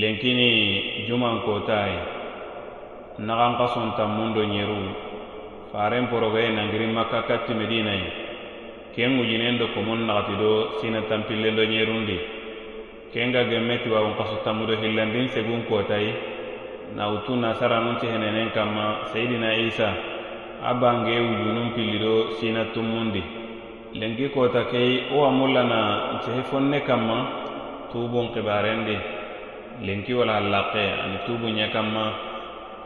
lenkini jumankotayi naxan xa sontanmundo ɲeru faren porogaye nangiri makka katti medinayi ken ŋujinen do komun naxati do sina tanpillen do ɲerundi ken ga gemme tiwawun xasu tammudo hillandin segun kotayi nawutu nasaranun henenen kanma sayidina isa a bange wujunun pilli do sina tummundi lenki kota kei wo amullana nsehe fonne kanma tubun xibarendi lenki wala allaqe ani tubu ɲe kanma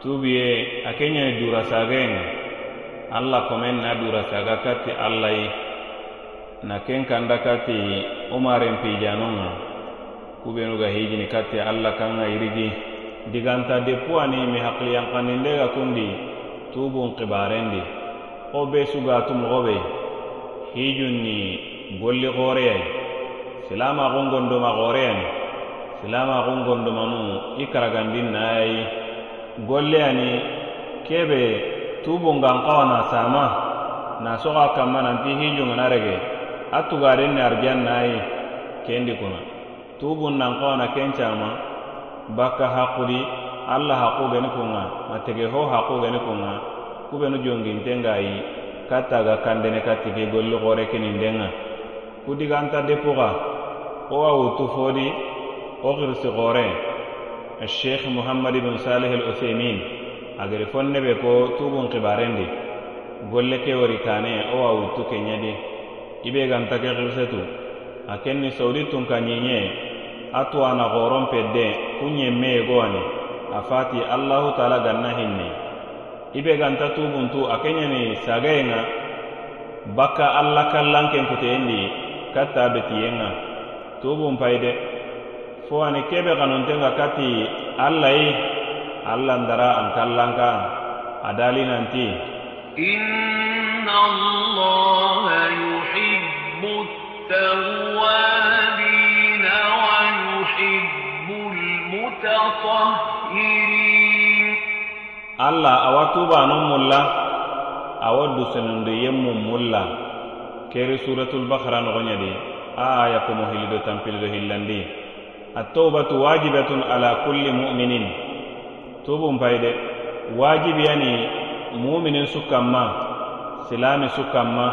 tubu ye a ke ɲe durasagenga alla komen na durasaga kati alla yi na ken kanda kati umaren pijanonga kubenu ga hijini kati alla kanga yirigi diganta depu ani mi hakiliyankaninde ga kundi tubun kibarendi wo be sugatu mogo be hijun ni golli xoreyai silama xongondomaxooreyani silama xun gondomanu i karagandin nayayi golle ani kebe tubungan xawana sama na soxa kanma nanti hijungana rege. A tugaden ni arjan nayi kendi kuna. Tubun nan xawana kencama bakka haqudi alla haqu geni kunga na tege ho haqu geni kunga kubenu jongintengayi kattaga kandene kattike golli xore kinindenga kudiganta depuxa wo a wutu fodi ogir sigoren sheikh muhammad ibn salih al uthaymin agari fonne be ko tubun xibarendi golle ke wori kane o wa wuttu kenyadi ibe ganta ke xirsetu a ken ni saudi tun ka ɲiɲe a tuwana xoron pedde kunɲe meye gowani a fati allahu taala ganna hinni ibe ganta tubuntu a kenɲeni sagayen ŋa bakka alla kallan ken kuteyendi katta betiyenŋa tubun pay de fo ani kebe ganonten ga kati allayi allan dara an kallan kan a إن الله يحب التوابين ويحب المتطهرين الله أو توبا نمولا أو دسنن يم مولا كيري سورة البقرة نغنيدي آية دو دو attawbatu wajibatun ala kulli mu'minin tubun fayde wajibiyani mu'minin sukkanma silami sukkanma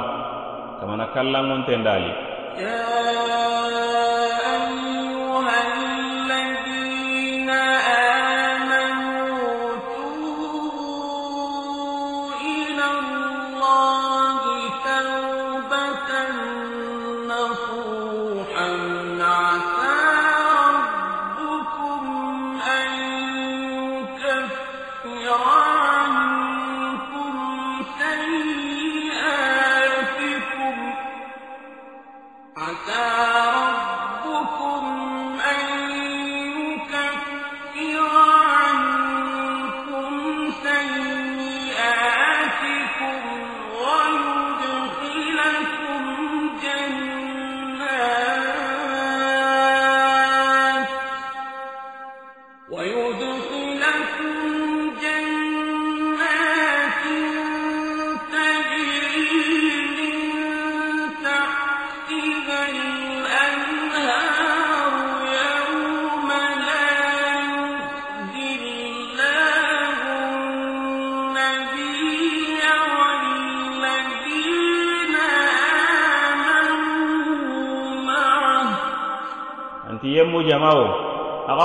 kamana kallanŋonten dali yeah.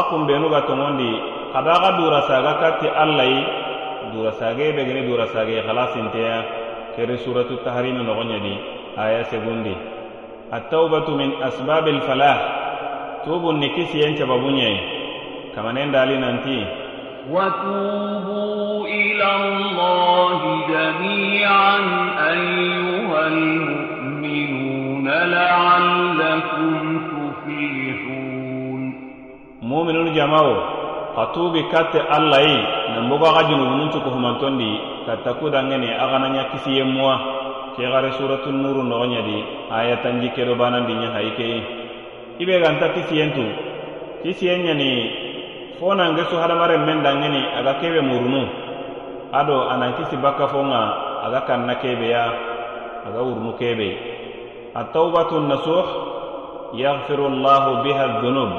Kunbenu ga toŋondi kada aga durasaga katti alla yi durasage be geni durasage halasinteya keri suratu taharimi nogoɲadi aya segundi attaubatu min asbabi lfalah tubun ni kisiyen cababuɲe kamanen dali nanti وتوبوا إلى الله جميعا أيها المؤمنون muminunu jamawo xa tuubi katte alla yi nanbogo axa junubunun cuku humantondi katta kudangeni axana ɲa kisiyemmuwa ke xare suratu nuru noxoɲadi ayatanji kedo banandi ɲa hayi keyi i be ganta kisiyentu kisiyen ɲani fo nange su hadamaren men dangeni aga kebe murunu ado anan kisi bakka fo ŋa aga kanna kebeya aga wurunu kebe التوبة النصوح يغفر الله بها الذنوب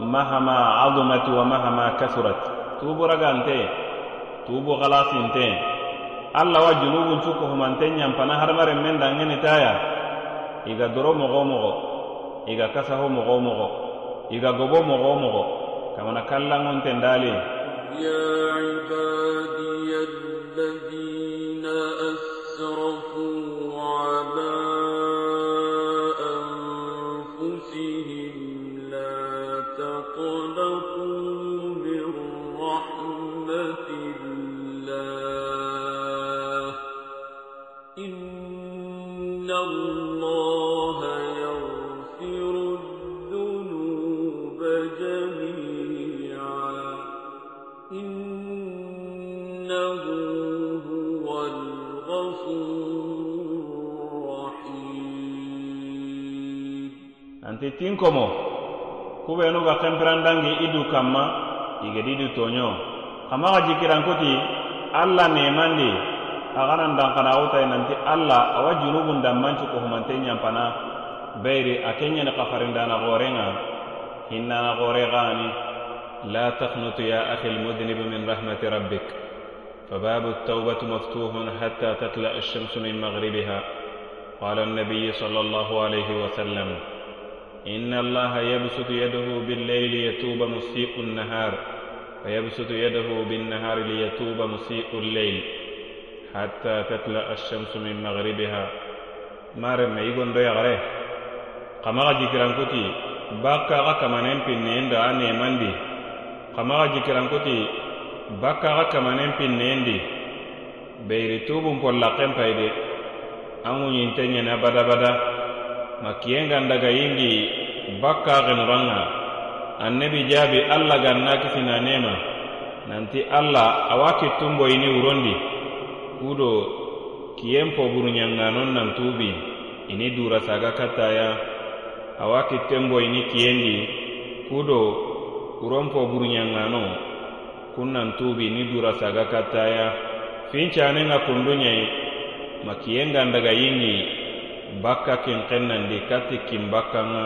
مهما عظمت ومهما كثرت توبو رغانتي توبو غلاسنتي alla wa junubun cuko humante ɲanpana hadamaren men dangeni taya i ga doro mogo mogo i ga kasaho mogo mogo i ga gobo mogo mogo kamana kallanŋonten dali يا عبادي الذين أسرفوا ittin komo kubenu ga kempirandangi idu kamma igedidu tonyo kama ga jikiran jikirankuti alla ne nemandi aganan dankana awutayi nanti alla awa junubun dan manci ko danmancu kohumante ɲanpana beyiri a kenɲeni kafarindana gorenga hinnana gore gani لا تقنط يا أخي المذنب من رحمة ربك فباب التوبة مفتوح حتى تطلع الشمس من مغربها قال النبي صلى الله عليه وسلم إن الله يبسط يده بالليل ليتوب مسيء النهار ويبسط يده بالنهار ليتوب مسيء الليل حتى تطلع الشمس من مغربها مارم ما يقول دو يغري قما جيكران كتي باكا غا كمانين بنين دا أني مندي قما جيكران كتي باكا غا كمانين بنين دي بيري توبم بولا قمبايدي أمو ينتنين بدا بدا ma makiyenga ndaga yingi bakkaxenuranga annabi jaabi alla ganna kisina nema. Nanti alla awa kittunboyini wurondi kudo kiyen poburunɲanganon nantubi ini durasaga kattaya awa kittenboyini kiyendi kudo wuron poburunɲangano kun nantubi ni durasaga kattaya fincanen ga kundunɲei makiyen ndaga yingi bakka kin kennandi kati kin bakkanga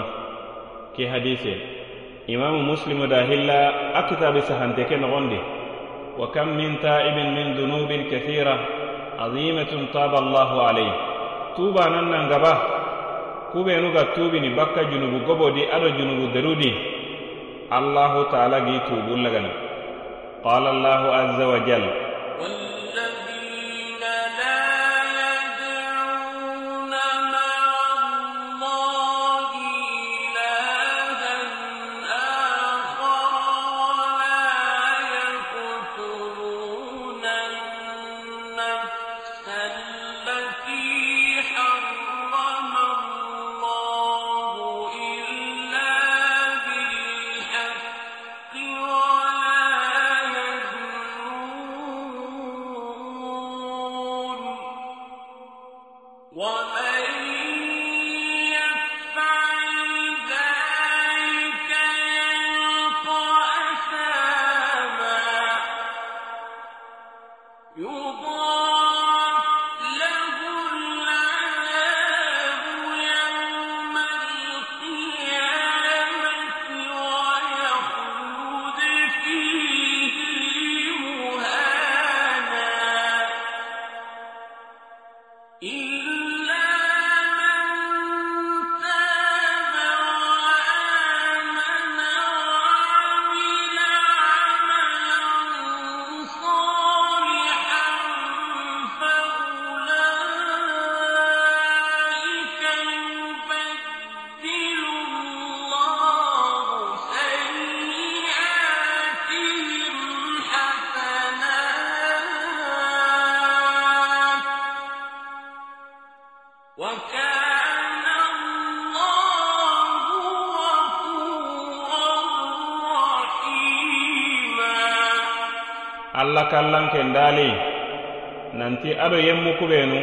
ke hadise imamu muslimu da hilla a kitabi sahante ke nogondi wa kam min ta'ibin min dunubin kathira azimatun taba allahu alayh tuba nan nan gaba kubenu ga tubini bakka junubu gobodi ado junubu derudi allahu taala gi tubullagana qala allahu azza wa jalla alla kallanken dali nanti ado yemmu kubenu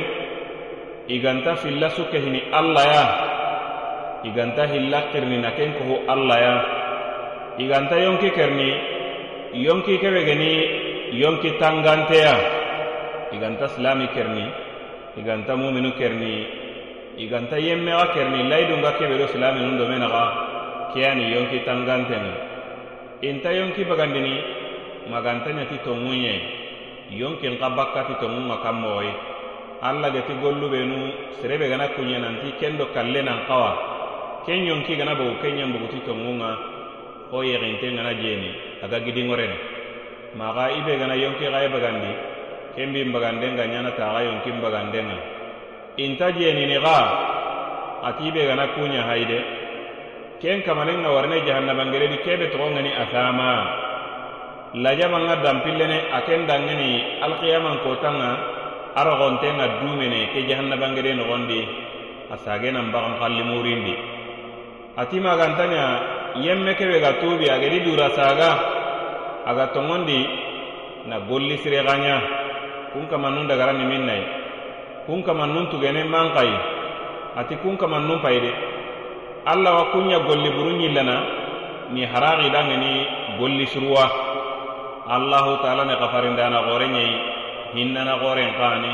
iganta filla sukke hini alla ya iganta hilla kirinina ken kohu alla ya. Iganta yonki kerni yonki kebe geni yonki tanganteya iganta silami kerni iganta muminu kerni iganta yemmexa kerni layidunga kebedo silaminu domenaxa keyani yonki tanganteni inta yonki bagandini magantaɲati tonŋun ye yonkin ka bakkati tonŋun ŋa kan alla geti gollubenu serebe gana kunɲe nanti kendo kalle nan xawa ken yonki gana bogu kenɲen buguti tonŋun ŋa wo yexinten gana jeni aga gidinŋoreni maxa i be gana yonki xaye bagandi kenbin baganden ga ɲana taxa yonkin bagandenŋa inta jenini xa ati be gana kuɲa hayide ken kamanen ŋa warine jahannabangeleni kebe toxon ŋani lajaman ŋa danpillene a ken dangeni alkiyaman kotan ŋa a ŋa dumene ke jahannabangede noxondi a sagenan baxan xallimurindi ati magantanya yemme kebe ga tubi agedi dura saga aga tongondi na golli sire kun kama nun dagara ni minnai. Kun kama nun tugene mankai. Ati kun kama nun paide. Alla wa kunya golli buru lana ni haraxidangeni golli suruwa. allahu taala ne xafarindana xore ɲeyi hinnana xoren xani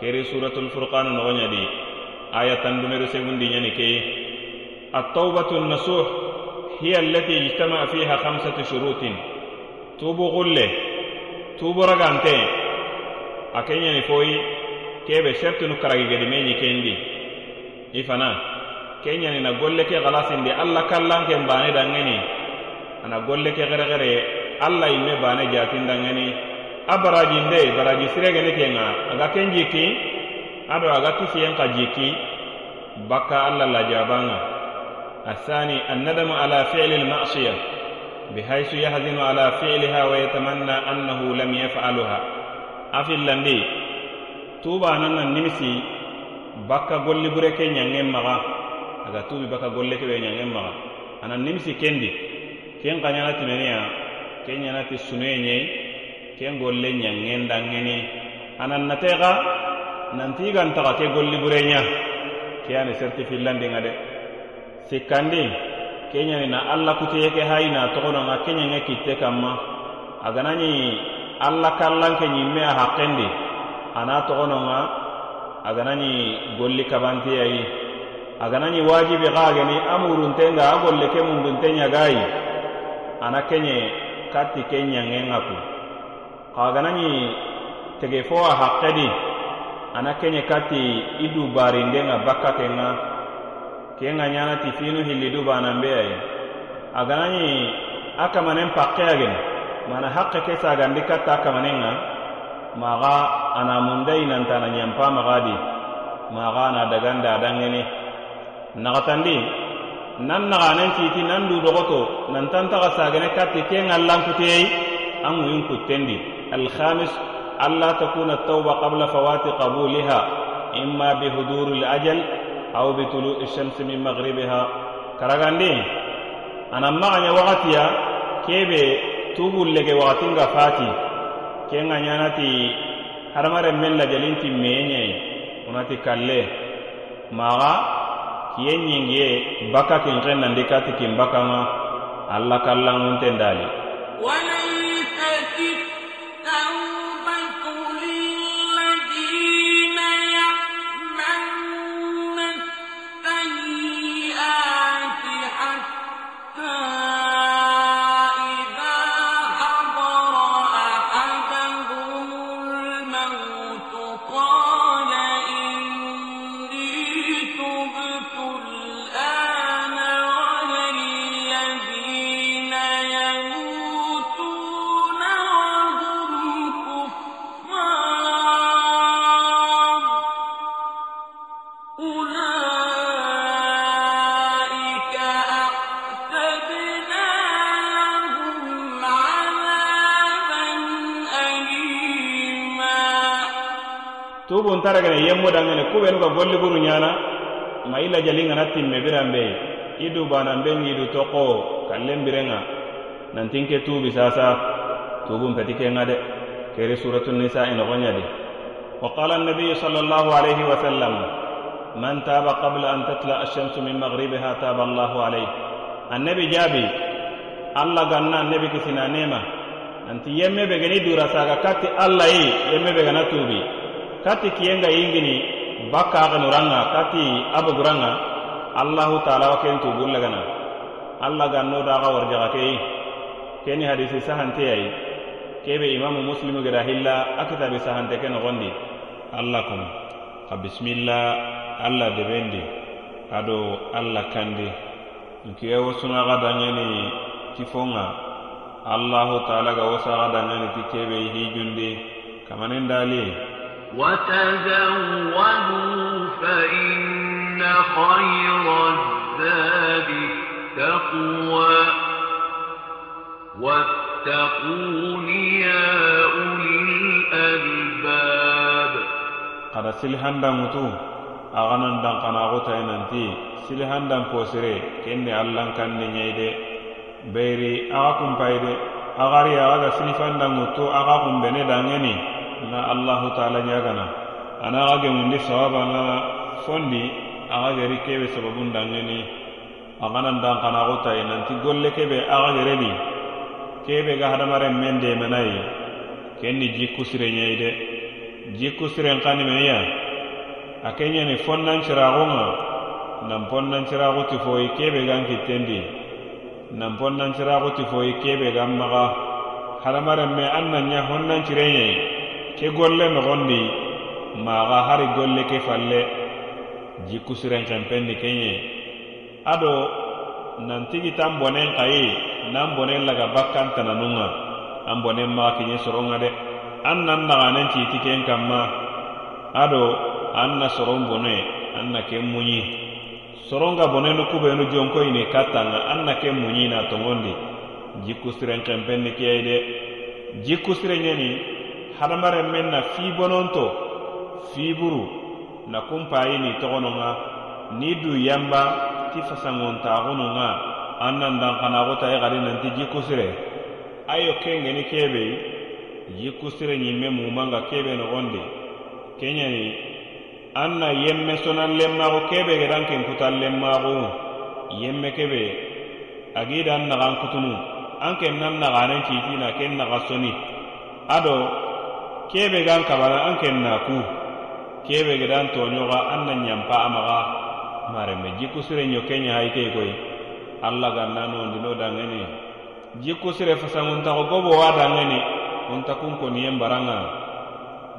keri suratul furqan noxoɲadi aya tandumeru segundi ɲani ke التوبة النصوح هي التي اجتمع فيها خمسة شروط توبو غلة توبو رغانتين أكيني نفوي كيف شرط نكراغي قدميني كيندي إفنا كيني نقول لك غلاس دي الله كلان كم باني دانغني أنا أقول لك غير alla yimme bane jatindangeni. A barajinde baraji siregene kenga. Aga ken jiki ado aga kisiyen ka jiki bakka alla lajabanga asani annadamu ala fili almasiya bihaisu yahzinu ala filiha wa yatamanna annahu lam yafaluha. Afillandi tubananga nimisi bakka gollibure ke ɲangen maga. Aga tubi bakka golle kebe ɲangen maga. Ana nimisi kendi. Ken kaɲana timeniya ke ɲanati sunoye ke golle ɲangen dangeni anan nate xa nanti gantaga ke gollibure ɲa ke ani serti sertifillandinga de. Sikkandi ke na alla kuteye ke hayi na ke ɲange kitte kanma aganaɲi alla kallanke ɲimme a haqqendi ana togononga aganaɲi golli kabantiyayi. Aganañi wajibi xa xaageni a muruntenga a golle ke mundunte ɲagayi ana kenɲe kati ke ñangenga ku xaganani tege fo a hakkedi ana kenye kati i dubarindenga baka kenga. Kenga ñanati finu hilli agana ni aganani manen pakke agen mana hakke ke kata katta kamanenga maga ana mundai nantana nyampa magadi. Maga ana daganda adangeni nagatandi nan naxanen titi nan dudoxoto nantantaxa sagene katti ke ŋallankuteyei a ŋuyun kuttendi alhamis alla takuna tauba qabla fawati qabuliha imma bihuduri lajal aw bitulu shamsi min maghribiha karagandi anan maxaɲa waxatiya kebe tubullege waxatinga fati kenga ɲanati hadamaren men lajalinti meyeɲei unati kalle maxa kiye ɲingiye ye bakka kin xen nandi kati kin bakkaŋa alla kallanŋunten dali. karagene yemmo dangene kuɓenu ka golli buru ɲana ma i lajali ŋana timme biranbe i du bananben idu toqo kallen birenŋa nantin ke tubi sasa tubun peti kenŋa de keri suratu nisa inoxonɲadi e wa qala annabiyu sala allahu alayhi wa sallam man taba qabla an tatla ashamsu min maghribiha taba allahu alayh annabi jaabi allah ganna annabi kisina nema nanti yemme be geni dura saga katti allah yi yemme be gana tubi kati kiyenga yingini bakka agenuranga kati abaguranga allahu taala wa ken tubul lagana allah ganno daga warjaga kei. Keni hadisi sahanteyayi kebe imamu muslimu geda hilla a kitabi sahante ke nogondi allah kono ka bisimilla allah debendi. Ado allah kandi. Nkiye wosunaxa dangeni ti fonga allahu taala ga wosaxa dangeni ti kebe hijundi kamanen dali. وتزودوا فإن خير الزاد التقوى. واتقون يا أولي الألباب. أرى سلحندا متو أغنى دنقنا غتين أنتي سلحندا فوسري كيني ألان كان نيجي بيري أغاكم بايدي أغاري أغاكم سلحندا متو أغاكم بني دانيني. na allahu taala ñagana ana xa gemundi sawaba nga fondi axa geri kebe sababun dangeni axanan danxanaxu tayi nanti golle kebe axa geredi kebe ga hadamaren men demenayi ken ni jikku sirenɲeyi de jikku siren xanimeya a kenɲeni fonnanciraxunga nan ponnanciraxuti foyi kebe gan kittendi nan ponnanciraxuti foyi kebe gan maxa hadamaren me an nan ɲa honnanncirenɲeyi ke golle noxondi maxa hari golle ke falle jikku siren xenpenni kenɲe ado nantigi tan bonen xayi nan bonen laga bakkan tananunga an bonen maxa kiɲe soronga de. An nan naxanen citi ken kanma ado an na soron bone an na ken muɲi soronga bonenu kubenu jonkoyini kattanga an na ken muɲi na tongondi. Jikku siren sirenxenpenni keyayi de. Jikku sirenɲeni hadamaren men na fibononto fiburu na kunpayini togononŋa ni du yamba ti fasanŋontaxununŋa an nan danxanaxuta i xadi nanti jikusire. A yo kengeni kebei jikusire ɲinme mumanga kebe noxondi keɲani an na yemme sonan lenmaxu kebe gedan ken kutan lenmaxu yemme kebe agida an naxan kutunu an ken nan naxanen ciitina ken naxa soni ado kebe gan kabala an ken na ku. Kebe gedan toñoxa an na ñampa a maxa mareme jikkusire ɲo kenya hayite koy alla ganna nondino dangeni jikku sire jikkusire gobo wa dangeni unta kun koniyen baranga.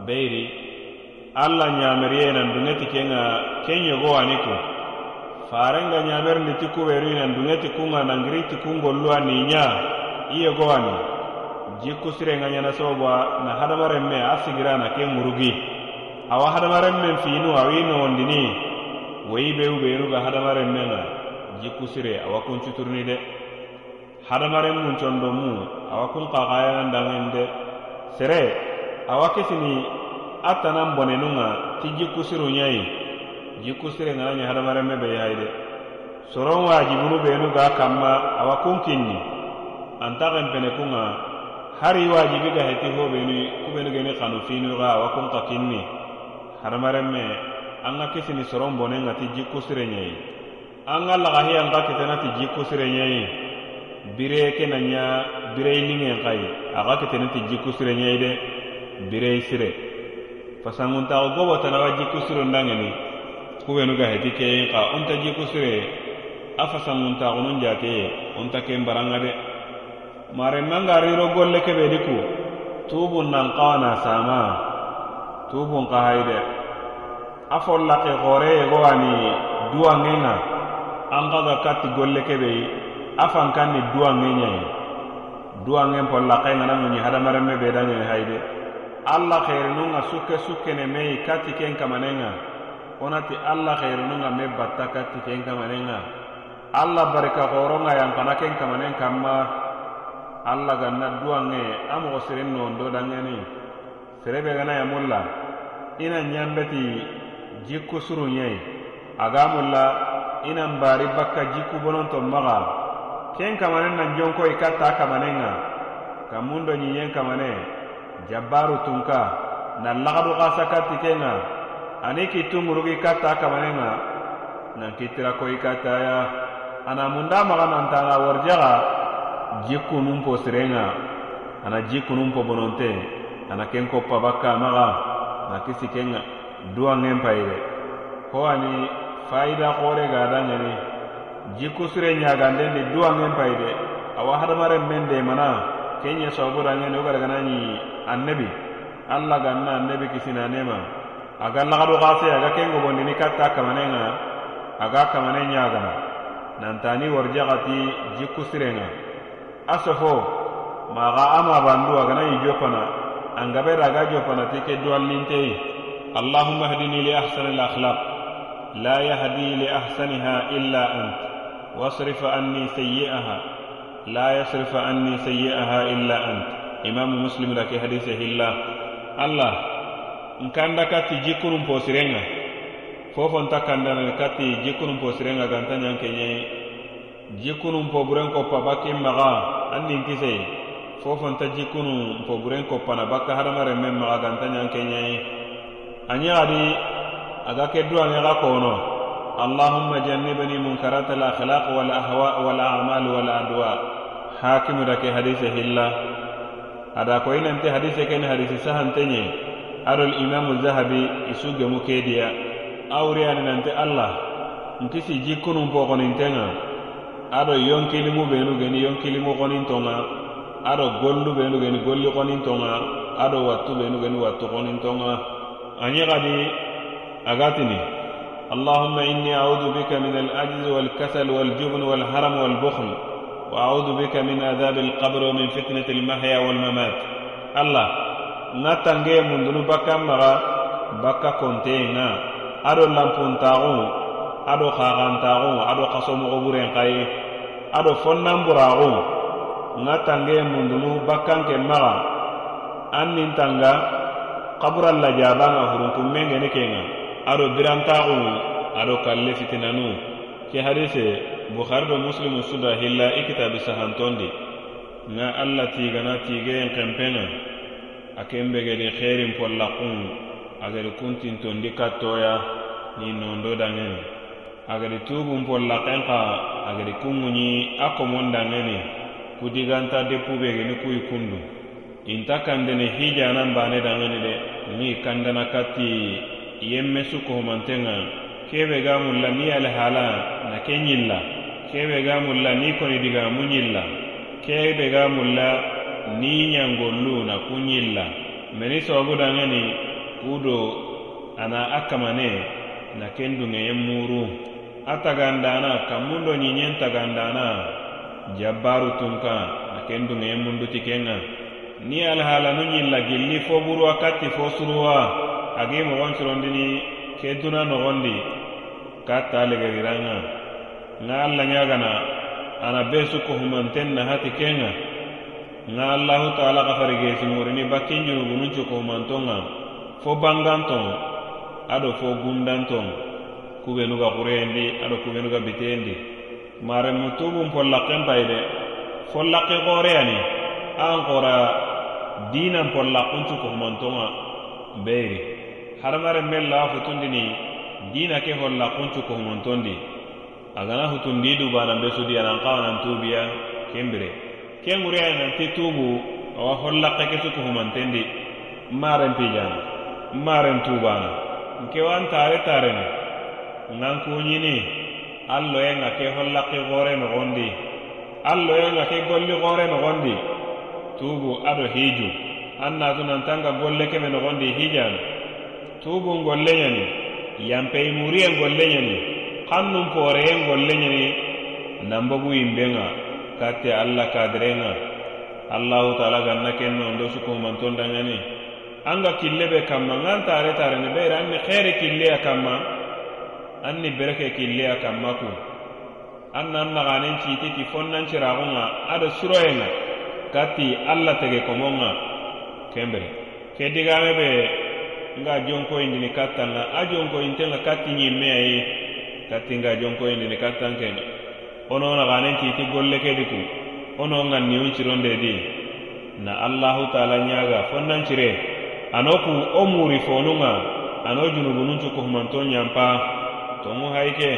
Beyiri alla ɲameriye nan dungeti kenga kenɲogo ani ku. Farenga ɲamer niti kuberu nan dungeti kunga nangiri ti kungollu ani ɲa i yego ani. jikku sirenga ɲana soboa na hadamaren me a sigira na ke murugi awa hadamaren men finu awi nowondini woyi bewu benuga hadamaren men ga jikku sire awa kun cuturini de. Hadamaren mun condo mu awa kun kakayanan dangen de. Sere awa kesini a tanan bonenun ga ti jikku siru ɲayi jikku sire ŋana ɲa hadamaren me be yayi de. Soron wajibunu benu ga kanma awa kun kinni anta xenpene kun ga hari wajibi ga heti ho beni kubenu geni kanu finu ga wa kun ka kinni hadamaren me an ga kisini soron bonen ga ti jikku sire ɲeyi an ga lagahi an ga kitena ti jikku sire ɲeyi bire ke na ɲa birei liŋen kayi a ga kitena ti jikku sire ɲeyi de birei sire. Fasanguntaxu gobo tanawa jikku sirondangeni kubenu ga heti keyin ka unta jikku sire a fasanguntaxunun jate ye unta ken baranga de. marenmanga riro golle keɓedi ku tubun nan kawana sama. Tubun kahayi de a follake xore yego ani duwangenga an kaga katti golle kebeyi a fankan ni duwange ñayi duwangen pollakenganamuñi hadamarenme ɓedañoyi e hayi de alla xerinunga sukke sukkene meyi katti ken kamanenga wonati alla xerinunga me batta katti ken kamanenga alla barika xoronga yankana ken kamanen kanma alla ganna duwanŋe a mogo sirin nondo do danŋeni serebe gana yamulla ina ɲanbeti jikku surun ye aga mulla ina nbari bakka jikku bononto maga. Ken kamanen nan i katta kamanen ŋa kan mun do ɲiyen kamane. Jabbaru tunka. Na lagadu gasa katti ken ŋa ani kittungurugi katta kamanen ŋa nan kittira i kattaya ana munda maga nantana warjaga. jikkunun po sirenŋa ana jikkunun po bononte ana ken koppa bakka maxa na kisi kenŋa duwanŋen payire ho ani fayida xore ga danŋeni jikku sire ɲagandendi duwanŋen payide awa hadamaren men demana ken ɲe sababu wo garagana ɲi annabi alla ganna annabi kisinanema aga lagadu xase aga ken gobondini katta kamanenŋa aga kamane ɲagana nantani warjaxati jikku sirenŋa a sofo maxa ama bandu a ganayi jopana angabera aga jopana ti ke duwallinteyi allahumma hdini li ahsani lakhlaq la yahdi li ahsaniha illa ant wasrif anni سيئها la yasrif anni سيئها illa ant. Imamu muslim da ke hadise hilla allah nkanda kati jikkunun posirenga fofonta kandana kati jikkunun posirenga ganta ñanke jikunu npoguren koppa bakkin maga an nin kise fofonta jikunu npoguren koppana bakka hadamaren men maga ganta ɲan a ɲe adi a ga ke duwanŋe ga kono allahumma jannibni munkarat alaakhlaq walahwa walamal waladwa hakimu da ke hadise hilla. Ada ko inante hadise keni hadise sahante ɲe adol imamu zahabi isu gemu kediya. Awuriyani nanti allah. Nkisi jikkunun pogonintenŋa ado yonkilimu benu geni yonkilimu xonintonŋa ado gollu benu geni golli xonintonŋa ado wattu benu geni wattu xonintonŋa ani xadi agatini. اللهم إني أعوذ بك من العجز والكسل والجبن والهرم والبخل وأعوذ بك من عذاب القبر ومن فتنة المحيا والممات الله نتنجي من بكا مغا بكا كونتينا أدو لامبونتاغو أدو خاغان تاغو أدو قصوم غبورين قايه ado fonnanburaxu ŋa tange mundunu bakkan ke maxa an nin tanga xaburan lajabanŋa hurunkunmen gene ke ado birantaxu ado kalle fitinanu ke hadise bukhari do muslimu suda hilla i kitabi sahantondi. Ŋa alla tigana tigeyen xenpenŋa a kembe gedi xeerin pollakun agedi kuntintondi kattoya ni nondo dangeni agadi tubun polla kenka agadi kunŋuɲi a komondangeni kudiganta depubegeni kuyi kundu. Inta kandene hijanan bane dangeni de ni kandana katti yemme su kohumantenŋa kebe ga mulla ni alihala na ke ɲilla kebe ga mulla ni koni digamu ɲilla kebe ga mulla ni ɲangollu na ku ɲilla meni sababu dangeni kudo ana a kamane na ken dunŋeyen muru a tagandana kammundo ɲiɲen tagandana jabbaru tunka a ken dunŋe munduti ken ŋa ni alhalanu ɲilla gilli fo buruwa katti fo suruwa agi mogon surondini ke duna nogondi katta legeriran ŋa ŋa alla ɲagana ana be sukko humanten nahati ken ŋa ŋa allahu taala ka farigesiŋorini bakkin junubunun cuko humanton ŋa fo banganton ado fo gundanton kubenuga xureyendi ado kubenuga biteyendi marenmu tubun pollaken bayi de follaki xoreyani an xora dinan pollakuncu kohumantonga beyri. Hadamaren men lawa futundini dina ke hollakuncu kohumantondi agana hutundi dubanan be sudi anan xawanan tubiya kenbire ken ŋureyananti tubu awa hollake kesu kohumantendi maren pijana maren tubana nke wan tare tarene ŋankuɲini allo ye ŋa ke hollaki gore nogondi alloye ŋa ke golli gore nogondi tubu ado hiju an natu nantanga golle keme nogondi hijanu tubun golleɲani yanpeyi muriyen golleɲani kannun poreyen golleɲani nanbogu yimbenŋa katte alla kadirenŋa allahu taala ganna kennondo sukumanton danŋani an ga kille be kanma ŋan tare tarene beyre an ni xeere killeya kanma an ni bereke killeya kanma kun. An nan naganen citi ti fonnanciragun ŋa ado suroyenŋa kati alla tege komonŋa kembere. Ke digame be nga jonkoyindini kattanŋa a jonkoyintenŋa katti ɲimmeya katti nga jonkoyindini kattan keni wono naganen citi golle kedi kun. Wono ŋa niun cironde di. Na allahu taala ɲaga fonnancire ano ku o muri fonunŋa ano junubunun cukuhumanto ɲanpa tonŋu hayi ke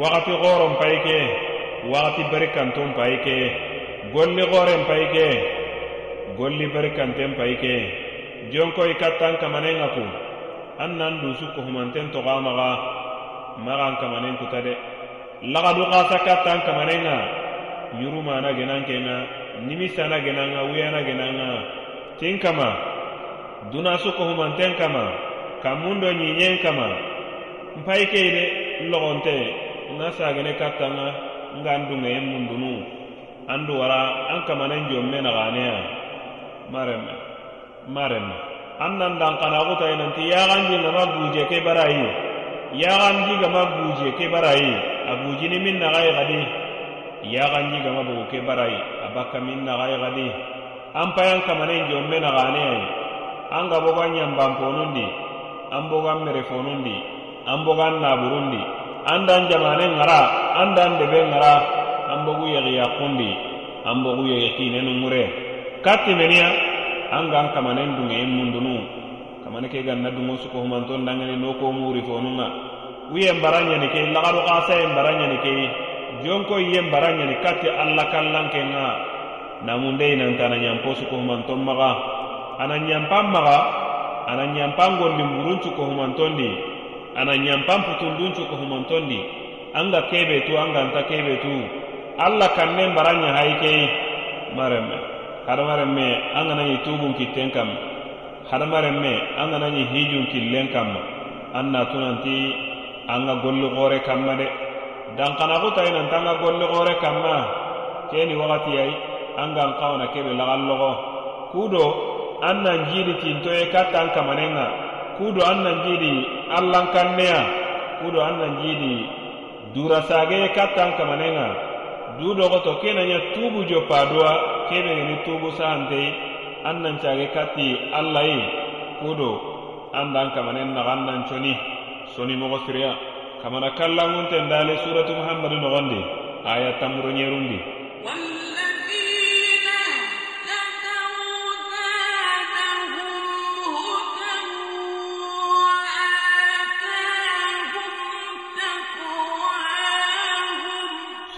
wakati xoron payike wakati barikanton payike golli xoren payike golli barikanten payike ke. Kattan kamanen ŋa ku an nan dusu kohumanten toxa maxa maxan kamanen kuta de laxadu xasa kattan kamanen ŋa yurumana genan ken ŋa nimisana genan ŋa wuyana genan ŋa tin kama dunasu kohumanten kama kammun do ɲiɲen kama npayi keyi de logonte. Na sagene kattanga nga n dunŋeyen mundunu. Andu wara an kamanen jomme naxaneya maremme maremme an nan danxanaxutayi nanti yaxanji ngama buje ke barayi. Yaxanji gama buje ke barayi. A bujini min naxayi xadi yaxanji gama bogo ke barayi. A bakka min naxayi xadi an payan kamanen jomme naxaneyayi an ga bogo a ɲanbanponundi an bogan merefonundi an bogan naburundi an dan jamane ŋara an dan debe ŋara an bogu yegiya kundi an bogu yegi kinenu ŋure kattimeniya an gan kamanen dungeyen mundunu. Kamane ke ganna dungo sukohumanton dangene no ko muri tonunga uyen bara ɲani ke lagaru xasayen bara ɲani ke jonko yen bara ɲani katti alla kallanke ŋa namundei nantana ɲanpo sukohumanton maga. Ana ɲanpan maga ana ɲanpan gondin buruncu kohumanton di. ana ɲanpan putunduncu kohumantondi an ga kebe tu an ganta kebe tu. Alla kannen bara ɲa hayi keyi maremme hadamarenme an gana ɲi tubun kitten kam. Hadamarenme an gana ɲi hijun killen kamma an natunanti an ga golli xore kamma de. Dankanaxutayi nanta an ga golli xore kamma. Keni waxatiyayi an gan kawana kebe lagan logo. Kudo an nan jiri tintoye kattan kamanen ga kudo an nan jiidi allankanneya kudo an nan jiidi durasageye katta an kamanenga. Dudoxoto ke naña tubu joppaduwa kebe geni tubu sahantei an nan cage katti kudo an dan kamanen naxa an nan coni soni moxo siriya kamana kallanŋunten dale suratu muhammadu noxondi aya ɲerundi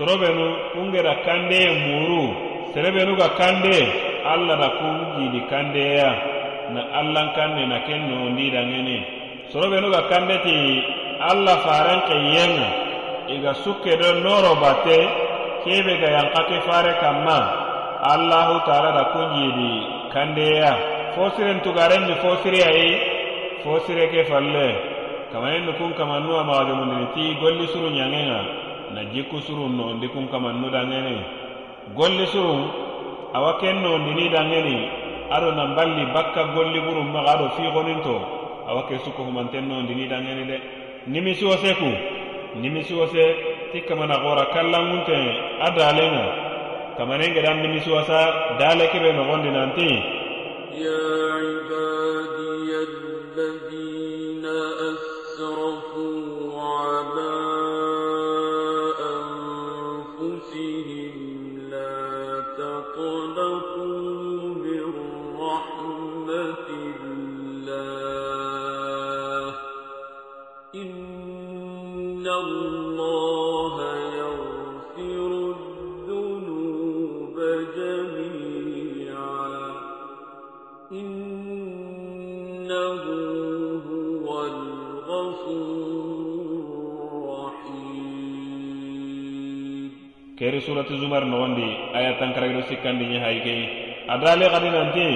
sorobenu kungera kandeye muru. Serebenu ga kande alla da kun jidi kandeya na allan kande na ken nondi dangene sorobenu ga kande ti alla faran keyenga iga sukke do noro bate kebe ga yankake fare kamma. Allahu taala da kun jidi kandeya fosiren tugarenni fo siriyayi fo ke falle. Kamanen nu kun kamannuwa magajomundini ti golli suru ɲangenga na jikku surun nondi kun kamannu dangene golli surun awa ken nondini dangeni ado nan balli bakka golli burun maga ado fiigonin to awa ke sukko humanten nondini dangeni de. Nimisi wo se ku nimisi wo se ti kamana xora kallanŋunte a dalenŋa kamanen gedan nimisi wasa dale kebe noxondi nanti. Ya ibadiya alladhi suratu zumar nogondi aya tankaragiro sikkandi ñahayi hayi a dale xadi nante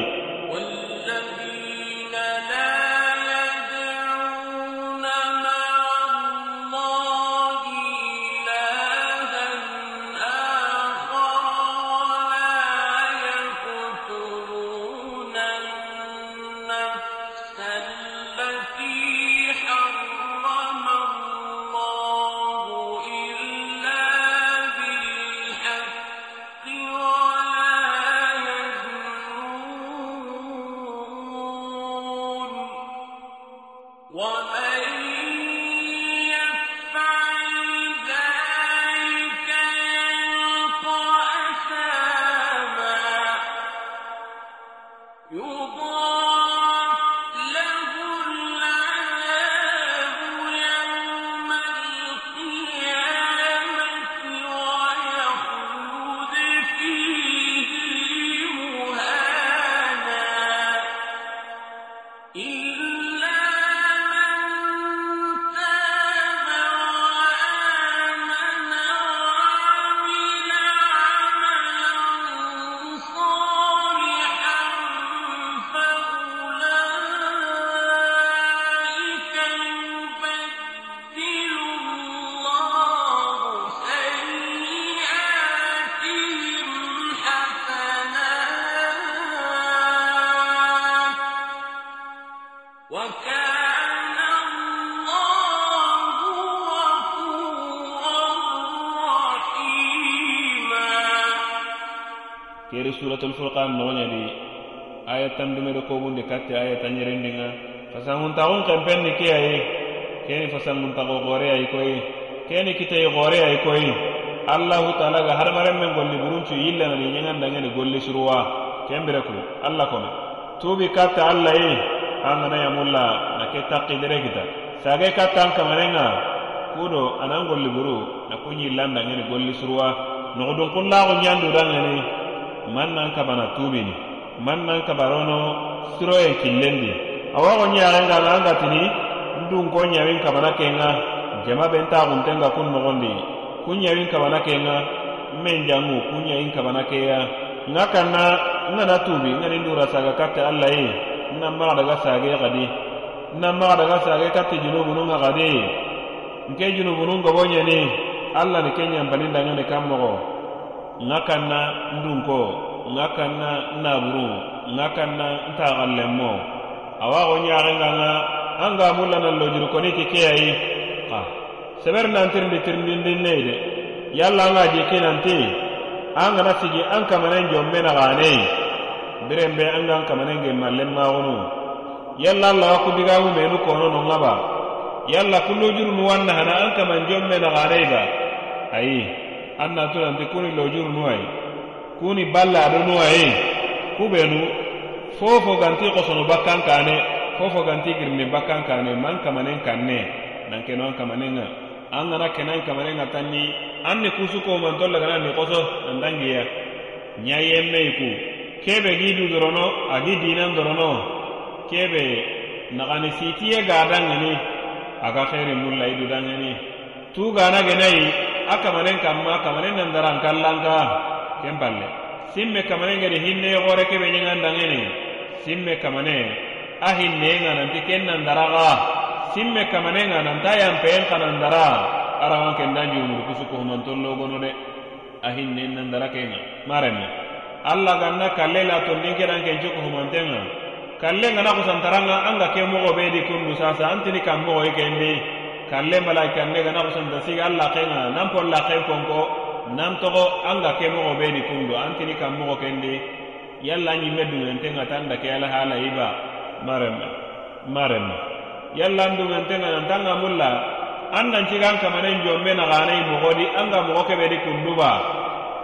suratul furqan nogoñadi aya tandumedo kobundi katte aya tañerindinga fasanguntaxun xempenni ke ayi keni fasanguntaxo gore ayi koyi keni kitayi gore ayi koyi. Allahu taala ga hadamaren men golli buruncu yillanani ñangandangeni golli suruwa. Kembire ku allah kome. Tubi katta allah yi an gana yamulla na ke takkidere kita. Sage katta an kamanenga kudo anan golli buru na kuñillandangeni golli suruwa. Noxudunkunlaxu ñandudangeni man nan kabana tubini man nan kabarono siroyen killendi. Awa go ɲaxengana an gatini ndun ko ɲawin kabana kenga jama ben taxuntenga kun noxondi kun ɲawin kabana kenga men jangu kun ɲawin kabana keya. Nga kanna ngana tubi ngani ndura saga katte alla ye nna maxa daga sage xadi nna maxa daga sage katte junubununga xadi nke junubunun gobo ɲeni alla ni ke ɲanpanindaɲoni kan moxo nŋa kanna ndunko nŋa kanna naburu nŋa kanna ntaxallenmo awa xo ɲaxenga ŋa an ga mu lojuru koni ti keyayi. Xa seber nantirindi tirindindin nei de. Yalla an jiki nanti an gana sigi an kamanen jonme naxane biren be an gan kamanen ge mallen maxunu yalla an laga kubigamu menu kono non ba yalla kullu jurunu wan nahana an kaman jonme naxane ba. Ayi. an na tunanti kuni lojuru nuwayi kuni balla ballado nuwayi kubenu fofo ganti kosonu bakkan kane fofo ganti girinin bakkan kane man kamanen kanne. Nankeno an kamanenga. An gana kenan kamanenga tanni an ni kusuko man tolla gana ni koso nandangiya ɲayemmei ku kebe gidu dorono agi dinan dorono. Kebe nagani sitiye gadangani aga xeri mulla idu dangani. Tu gana genayi a kamanen kanma kamanen nandaran kallanka ken palle simme kamanen gedi hinne yogore kebe ɲegandangeni simme kamane a hinnenga nanti ken nandaraga simme kamanenga nanta yanpeyen kanandara arawan kenda jumuru kusu kohumanton logono de. A hinnen nandara kenga marenna alla ganna kalle la tondin kedan kenco kohumantenga kalle ngana kusantaranga anga ke mogo bedi kundu sasa antini kan mogo i kendi kalle malaika gana kusanta siga alla kenga nan pol la ken konko nan togo anga ke mogo be ni kundo an kini kam mogo kendi yalla ni meddu nte ngata anda ke ala hala iba maremma maremma yalla ndu nte ngana tanga mulla an nan cigan kamanen jomme na ganai mogodi anga mogo keɓedi kunduba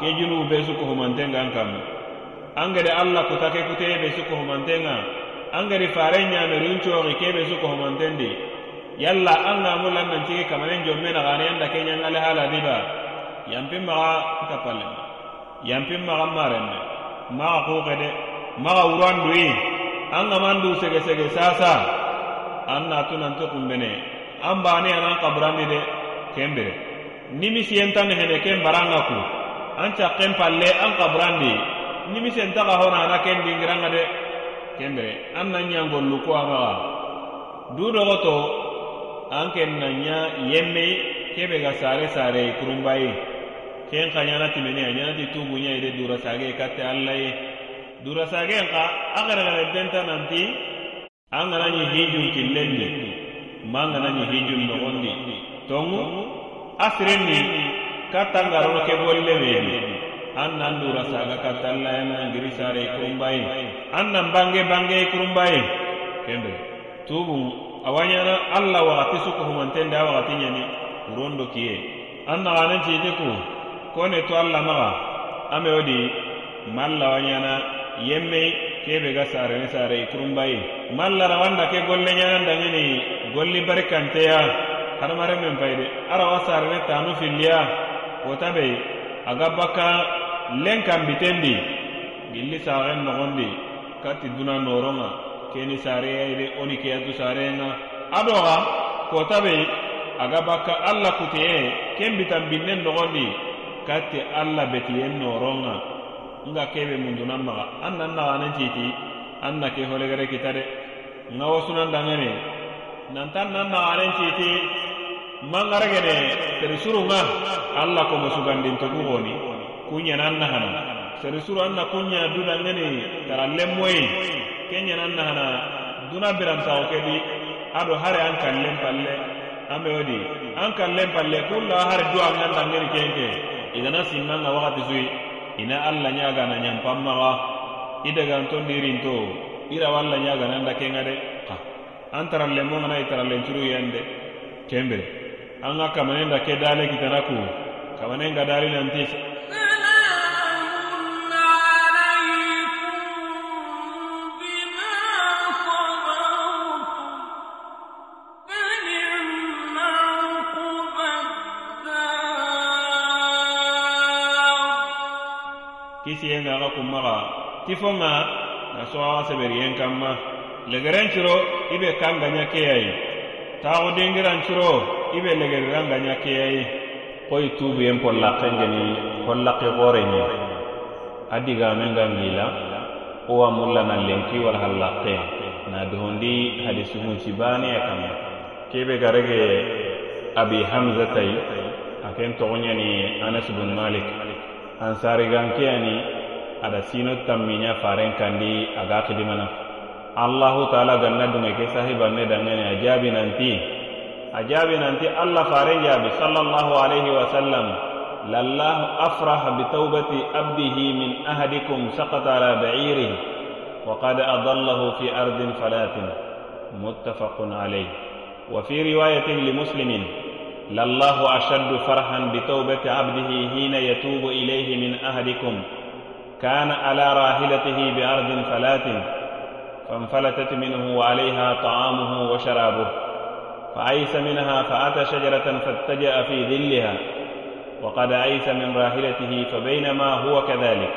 ke junubu be su ko humantenga an kam. Angede alla kutake kuteye be su ko humantenga angede fare nyame runcoori ke be su ko humantendi yalla al namu lannan tigi kamanen jomme nagani yanda ke ɲangale hala diba. Yampin maga nta pallen yampin maga marenme maxa kuke maxa maga an gaman du segesege sasa. An natu nanti kunbene an bane anan kaburandi de. Kenbire nimisiyentani hene ken baranga ku. An cakken palle an kaburandi. Nimisiyentaga hona ana ken dingiranga de. Kenbire an nan ɲangollu ko amaga du dogoto an ken na ɲa yemme kebe ga sare sare kurumba ye ken ka ɲana mene a ɲanati tubu ɲa ide durasage katte alla ye durasage n ka a xeregene denta nanti an gana ɲi hijun killen de ma gana ɲi hijun noxondi tongu a siren ni kattangarono ke bolle meni an nan dura saga kattalla yana giri sare kurumba ye an nan bange bange kurumba ye kembe tubu awañana alla wakati sukuhumantende a wakati ɲani kurondo kiye. An naxanentite ku kone to alla maxa ame wo di mallawañana yemme kebe ga sarene sare kurumbayi malla rawanda ke golle ɲanandangeni golli barikanteya hadamaren men payide arawa sarene tanu filliya wotabe aga bakka len kan bitendi gilli saxen noxondi kati duna noronga. keni sareya ile oni ke adu sarenga adoxa kotabe aga bakka alla kuteye ken bitan binnen noxondi katte alla betiyen noronga. Nga kebe mundunan maxa an nan naxanen titi an na ke holegere kita de nga wosunan dangene. Nantan nan naxanen titi mangaregene serisurunga alla komo sugandintogu xoni kuɲana an nahana serisuru an na kuɲa dunangeni tarallenmoyi ken ɲanan nahana duna birantaxo kedi ado hare an kallen palle. An be wo di an palle kulla hare du an ŋan dangeni ken ke igana simmanga wakati suyi ina alla ɲagana ɲanpanmaxa i daganton dirinto ira walla ɲaganan da kenga de. Xa an tarallenmo ŋana i taralencuruyen yende. Kembere an ga kamanen da ke dale kitana ku kamanen ga dali kisiyenga xa kunmaxa tifonŋa na sowaxa seberiyen kanma legeren curo i be kan ganɲa keyayi taxu dingiran curo i be legeriran ganɲa keyayi koyi tubuyen pollaxenjeni pollaxi xorenɲe a digamen gangila wo wa mulla na lenki walhallaxe na dohondi hadisumunci baneya kanma kebe garege abi hamzatayi a ken toxonɲeni anas bun malik. Ansarigankeyani ada sino tamminya faren kandi aga kidimana allahu taala ganna dunge ke sahibanne dangane a jaabi nanti a jaabi nanti allah faren jaabi sallallahu alaihi wasallam lallahu afrah bitawbati abdihi min ahadikum sakata ala ba'irihi وقد أضله في أرض فلات متفق عليه وفي رواية لمسلم لله أشد فرحا بتوبة عبده حين يتوب إليه من أحدكم كان على راحلته بأرض فلات فانفلتت منه وعليها طعامه وشرابه. فأيس منها فأتى شجرة فاتجأ في ظلها. وقد أيس من راحلته فبينما هو كذلك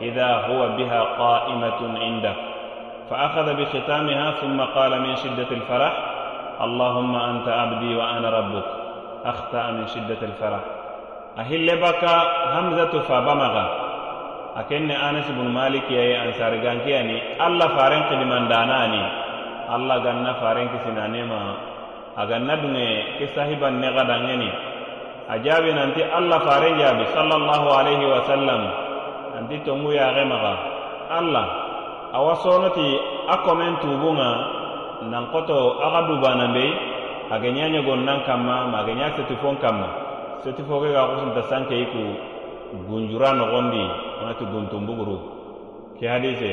إذا هو بها قائمة عنده. فأخذ بختامها ثم قال من شدة الفرح اللهم أنت عبدي وأنا ربك. أخطأ من شدة الفرح. أهل بك همزة فبمغ أكن أنس بن مالك يا أنصار غانكياني الله فارن قدمان داناني. الله غنا فارن كسنانيما أغنى دنيا كصاحبا نغدانيني أجابي ننتي الله فارن جابي. صلى الله عليه وسلم. أنتي تنغو يا غمغا الله. أوصونتي أكمن توبونا. ننقطو أغدو بانامبي agenya nyogon nan kamma ma agenya seti fon kamma. Seti fo ke ga kusunta sanke i ku gunjura nogondi onati guntumbuguru ke hadise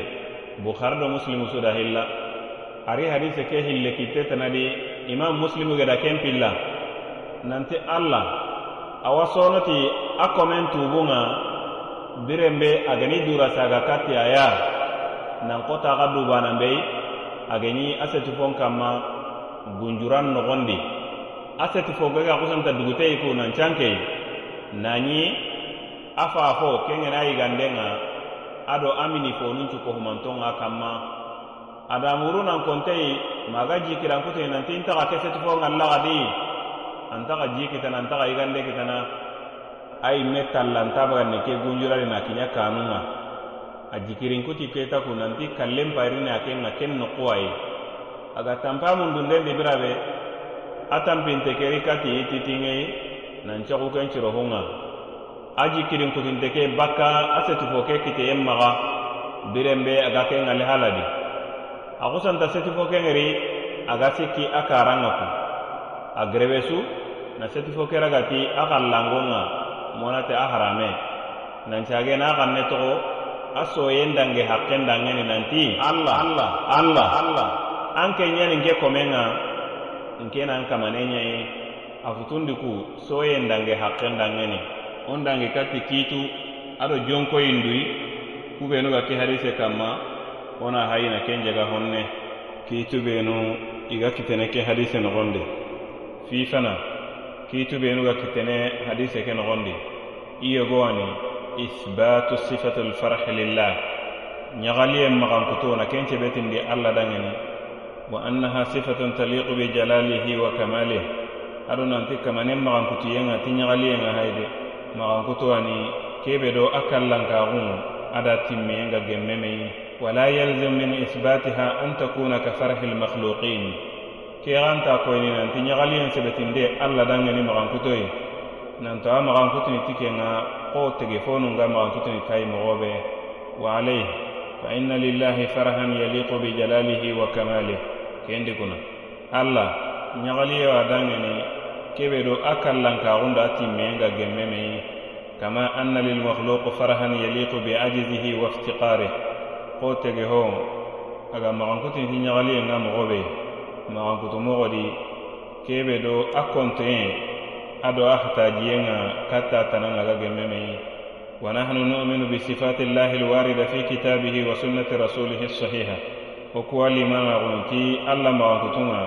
bukhari do muslimu suda hilla. Ari hadise ke hille kitte tanadi imam muslimu geda ken pilla. Nanti allah awa sonoti a komen tubunga birenbe agani durasaga katti aya. Nan kota aga dubananbei ageni a setifon kanma gunjuran nogondi. Aseti fogaga kusanta duguteyi ku nan cankeyi nani a faafo kengena yigandenga ado amini fonun cuko humantonga kamma ada muru nan konteyi maga jikirankutei nanti intaxa ke seti fo ngallagadi antaxa jikitana antaxa yigande kitana ayi me tallantabaganni ke gunjurari na kiɲa kanunga. A jikirinkuti ketaku nanti kallen payrini a ken nokuwaye aga tampamun dundendi birabe a tampinte keri kati i titiŋeyi nancaku ken cirohunŋa a jikkirin kutinte ke bakka a setu ke kiteyen maga birenbe aga ke ŋali haladi. A kusanta setu ke ŋeri aga sikki a karanŋa ku. A gerebesu na setu fo keragati a xallangonŋa monate a harame. Nancage na xanne togo a soyen dange hakken dangeni nanti. Allah allah allah. Allah. anke ɲani nke komen ŋa nke nan kamane ɲaye a futundi ku soye ndange hakken dangeni wo ndange kati kiitu ado jonkoyindui kubenu ga ke harise kanma wona hayina ken jaga honne. Kiitu benu iga kitene ke hadise nogondi. Fifana kiitu benu ga kitene hadise ke nogondi. Iyogowani isbatu sifatu alfarhi lillah. Ɲagaliyen magankutona ken cebetindi alla dangeni. وأنها صفة تليق بجلاله وكماله. أدونا أنت كمان مغان كتيانا تنغالينا هايدي. مغان كتواني كيبدو أكلن كاغون أدا تميانا جممي. ولا يلزم من إثباتها أن تكون كفرح المخلوقين. كيغان تاكويني نانتي نغالينا سبتين دي ألا دانغني مغان كتوي. نانتو مغان كتوني تيكينا قو تليفونو مغان كتوني تاي مغوبي. وعليه. فإن لله فرحا يليق بجلاله وكماله. kendi kuna alla ɲagaliyo a dameni kebe do a kallankaxundo a timmen ga gemme meyi kama anna lilmakhluqu farahan yaliqu bi ajizihi wa iftiqarih ko tege ho aga maxankutin ti ɲagaliyen ga moxo be maxankutu moxo di kebe do a kontoyen a do a hatajiyen ga katta tananga ga gemme meyi ونحن نؤمن بصفات الله الواردة في كتابه وسنة رسوله الصحيحة wo kuwa limanaxun um ti alla maxankutunŋa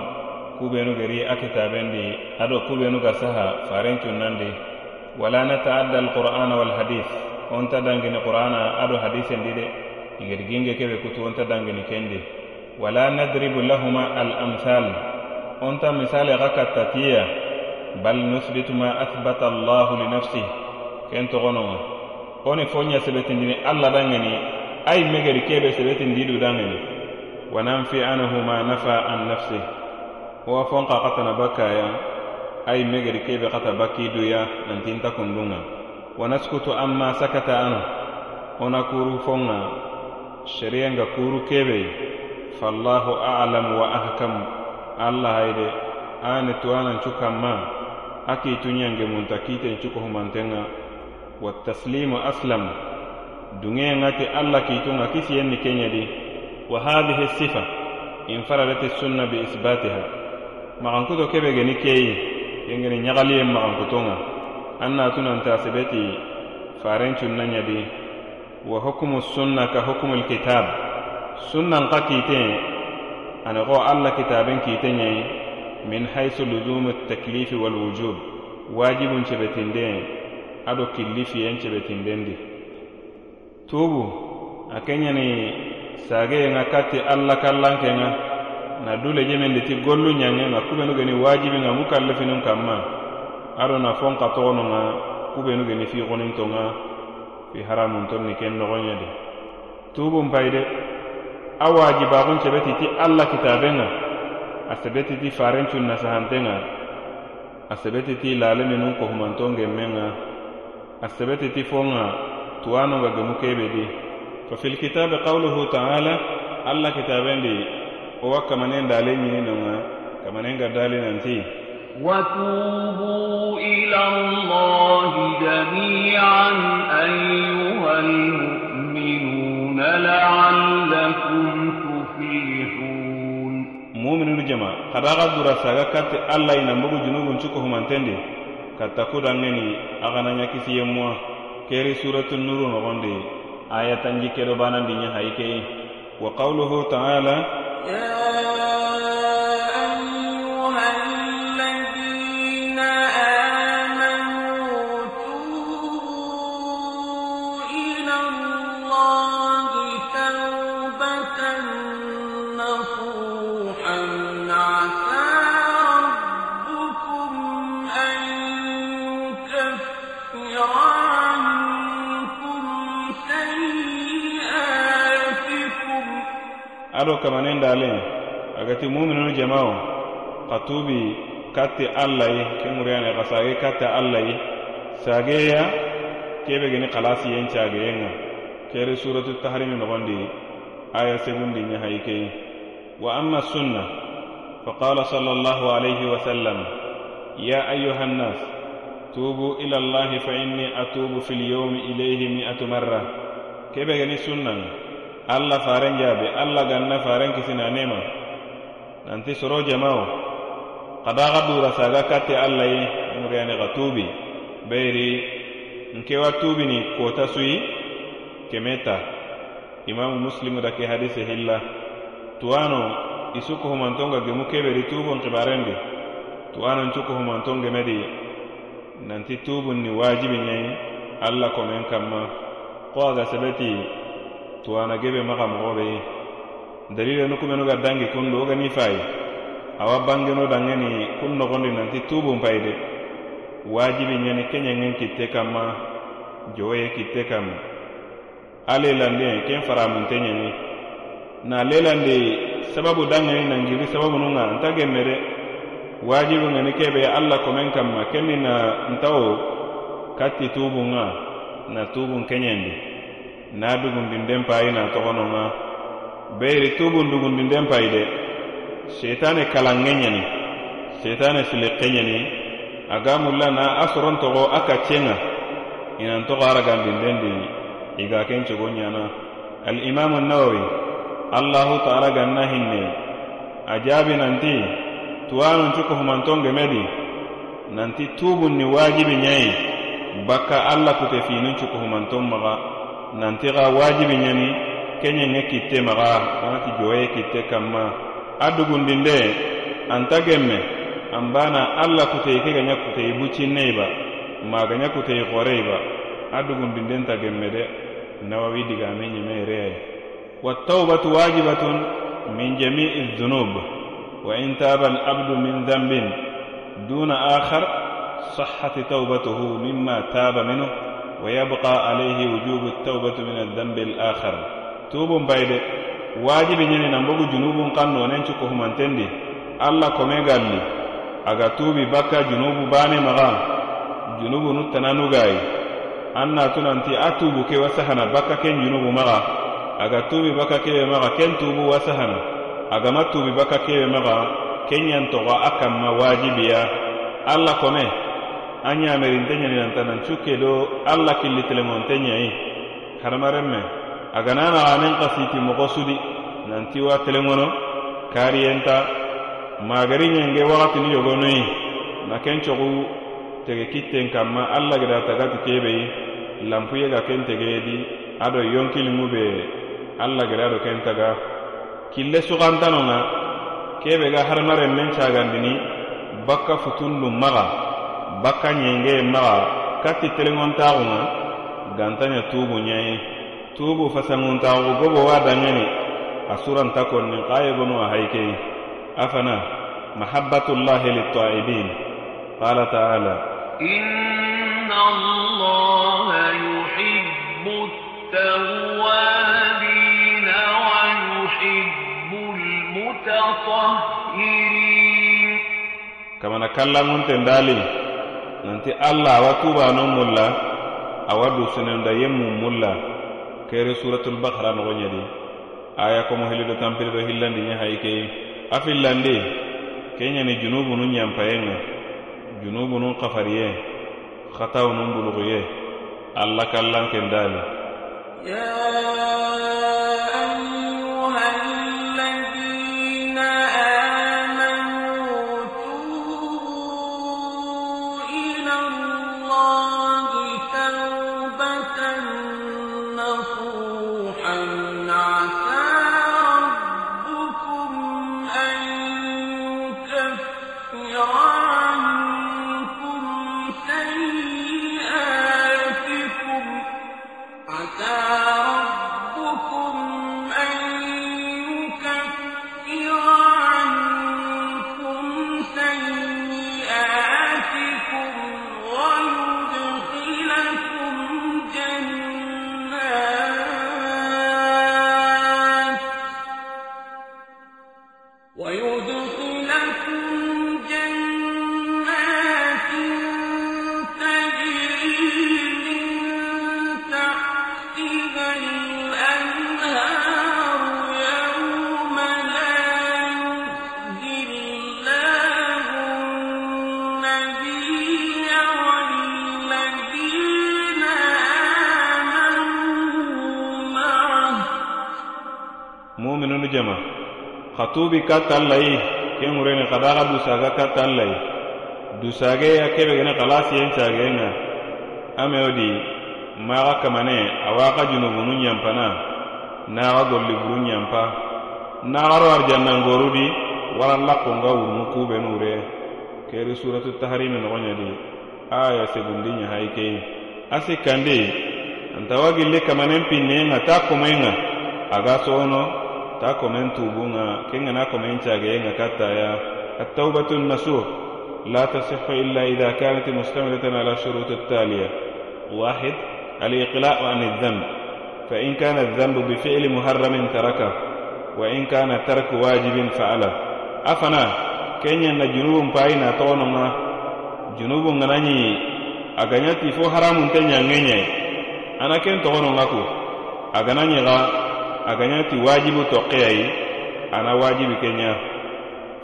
kubenu geri a kitabendi ado kubenu ga saha farencunnandi wala nataadda alqur'ana walhadis wonta dangini qur'ana ado hadisendi de igedi ginge kebe kutu wonta dangini kendi. Wala nadribu lahuma alamsal wonta misale xa katta tiya bal nusbitu ma athbata allahu linafsih ken toxononŋa woni fo ɲa sebetindini alla dangeni ayi megedi kebe sebetindidu dangeni. وننفي عنه ما نفى عن نفسه هو فنقا قتنا بكايا أي مغري كيف قتا بكي دويا ننتين amma sakata anu ona kuru fonga. هنا kuru kebe. Fallahu a'lam wa ahkam. Allah وأحكم ane هيدي cukamma aki tunyange munta kiten cuko humantenga. Wa taslimu aslam. Dunge ngati allah kitunga kisiyenni kenyadi وهذه الصفة انفردت السنة بإثباتها. مغنكتو كبغني كي؟ ينغني نغالي أن أنا تنان تاسبتي فارنشن نيدي وحكم السنة كحكم الكتاب. سنة قكيتين أنا غو الله كتاب كيتين من حيث لزوم التكليف والوجوب. واجب شبتندين أدو كليفين شبتندين دي. توبو. أكنيني sageyenga katti alla kallankenga na dule jemendi ti gollu ɲange nga kubenu geni wajibi nga mukallafinun kanma ado na fon ka togono nga kubenu geni fiixoninto nga fi haramunton ni ken noxonɲe de tubun payi de a wajibaxun sebeti ti alla kitabenga a sebeti ti farencun nasahanten ga a sebeti ti laleminun kohumanton gemmenga a sebeti ti fon ga tuwano gemu kebe di. ففي الكتاب قوله تعالى الله كتابين دي هو كمانين دالين نما كمانين غدالين انتي وتوبوا إلى الله جميعا أيها المؤمنون لعلكم تفلحون. مؤمنون جماعة هذا دراسة كات الله ينبغ جنوب شكوه شكوهم أنتندي كتكو دانني أغنى يكفي يموه كيري سورة النور نغندي. aya tanji kedo banandi nya hayke wa qawluhu ta'ala ya kamanen dalen agati muminunu jamao katubi katti allayi kemuriyane ka sage katta allayi sageya kebe geni kalasiyen cageyen ŋa keri suratu tahrimi nogondi aya segundi ɲa hayi keyi wa amma sunna فقال صلى الله عليه وسلم يا أيها الناس توبوا إلى الله فإني أتوب في اليوم إليه مئة مرة كيف يعني سنة alla faren jaabe alla ganna faren kisina nema. Nanti soro jamawo kadaxa dura saga katte alla ye muriyani xa tubi. Beri nkewa tubi ni kota suyi kemeta. Imamu muslimu da ke hadise hilla. Tuwano isu humantonga gemu keberi tuubun kibarendi. Tuwano cu kohumanton gemedi nanti tubun ni wajibi ɲayi alla komen kamma. Ko aga sebeti tuwana gebe maga mogo dalile nu kumenu ga dangi kundu wo gani fayi awa bangeno dangeni kun nogondi nanti tubun payi de wajibi ñani keñengen kitte kamma jowoye kitte kanma a lande ken faramunte ñani na ale lande sababu dangeni nangiri sababu nunga nta gemme de wajibi ngani kebe alla komen kamma kenni na ntawo katti tubunga na tubun keñendi na dugundinden payi na togononŋa beyiri tubun dugundinden payi de. Setane kalanŋe ɲani setane silikke ɲani a ga mulla na a soron togo a kaccenŋa inantogo aragandinden dini i ga ken cogo ɲana alimamu nawawi allahu taala ganna hinne. A jaabi nanti tuwanun tuwanuncu kohumanton gemedi nanti tubun ni wajibi ɲayi bakka alla kute finun finuncu kohumanton maga. nanti xa wajibi ɲani kenɲenge kitte maga onati joye kitte kanma a dugundinde anta gemme an bana allah kute ke ga ɲa kute i buccinne ba maga ɲa kute i xore ba a dugundinden ta gemme de nawawi digame ɲeme reyaye والتوبة واجبة من جميع الذنوب وإن تاب العبد من ذنب دون آخر صحت توبته مما تاب منه ويبقى عليه وجوب التوبة من الذنب الآخر توب بايد واجب نيني نمبغو جنوب قنو ننشكو همانتندي الله كومي قال لي أغا توبي بكا جنوب باني مغا جنوب نتنانو غاي أنا تنانتي أتوبو كي وسهنا بكا كين جنوب مغا aga tubi baka kebe maga ken tubu wasahana agama tubi baka kebe maga kenyan togo akamma wajibiya alla kome a ɲamerinte ɲaninanta nan cukke do alla killi telemonte ɲayi hadamaren me a gana naxanen kasiti mogo sudi. Nanti wa telengono kariyenta magari ɲenge waxatini yogonoyi na ken cogu tege kitten kanma alla geda tagati kebeyi lampuye ga ken tegeyedi ado yonkilinŋu be alla geda do ken taga. Kille sugantanonga. Kebe ga hadamaren men cagandini bakka futundun maga bakka ɲenge maxa katti telenŋontaxunŋa gantanya tubu ɲayi tubu fasanŋuntaxu gobo wa danŋeni a suranta konnin xayebonu a hayikeyi afana mahabbatullahi littaibin qala taala إن الله يحب التوابين ويحب المتطهرين كما نكلم انت دالي nanti allah awa tubano mulla awa dusenenda ye mulla. Kere suratul bakara nogoɲedi aya komo hilido tampilido hillandi ɲe hayi keyi a fillandi keɲani junubunu ɲanpayen ŋa junubunun kafariye hatawunun buluguye allah kallan kendali. Yeah. jama khatubi kattallayi ke ŋureni xadaxa dusaga kattallayi dusageya kebe gene xalasiyen cagenga ameo di maxa kamane awaxa junubunu ɲanpana naxa golli buru ɲanpa naxaro arjannangoru di wala lakonga wurumu kubenure keri suratu taharimi noxoɲadi aya segundi ɲahayi keyi asi kandi antawa gilli kamanen pinnenŋa ta komoyin aga sono ta komen tubunga kenga na komen cageyenga kattaya التوبة النسوح لا تصح إلا إذا كانت مشتملة على الشروط التالية واحد الإقلاع عن الذنب فإن كان الذنب بفعل محرم تركه وإن كان ترك واجب فعله أفنا كينيا جنوب باينا توننا جنوب غناني أغنيتي فو حرام تنيا غنيا أنا كن توننا كو أغناني غا a gañanati wajibu toqeyayi ana wajibi kenya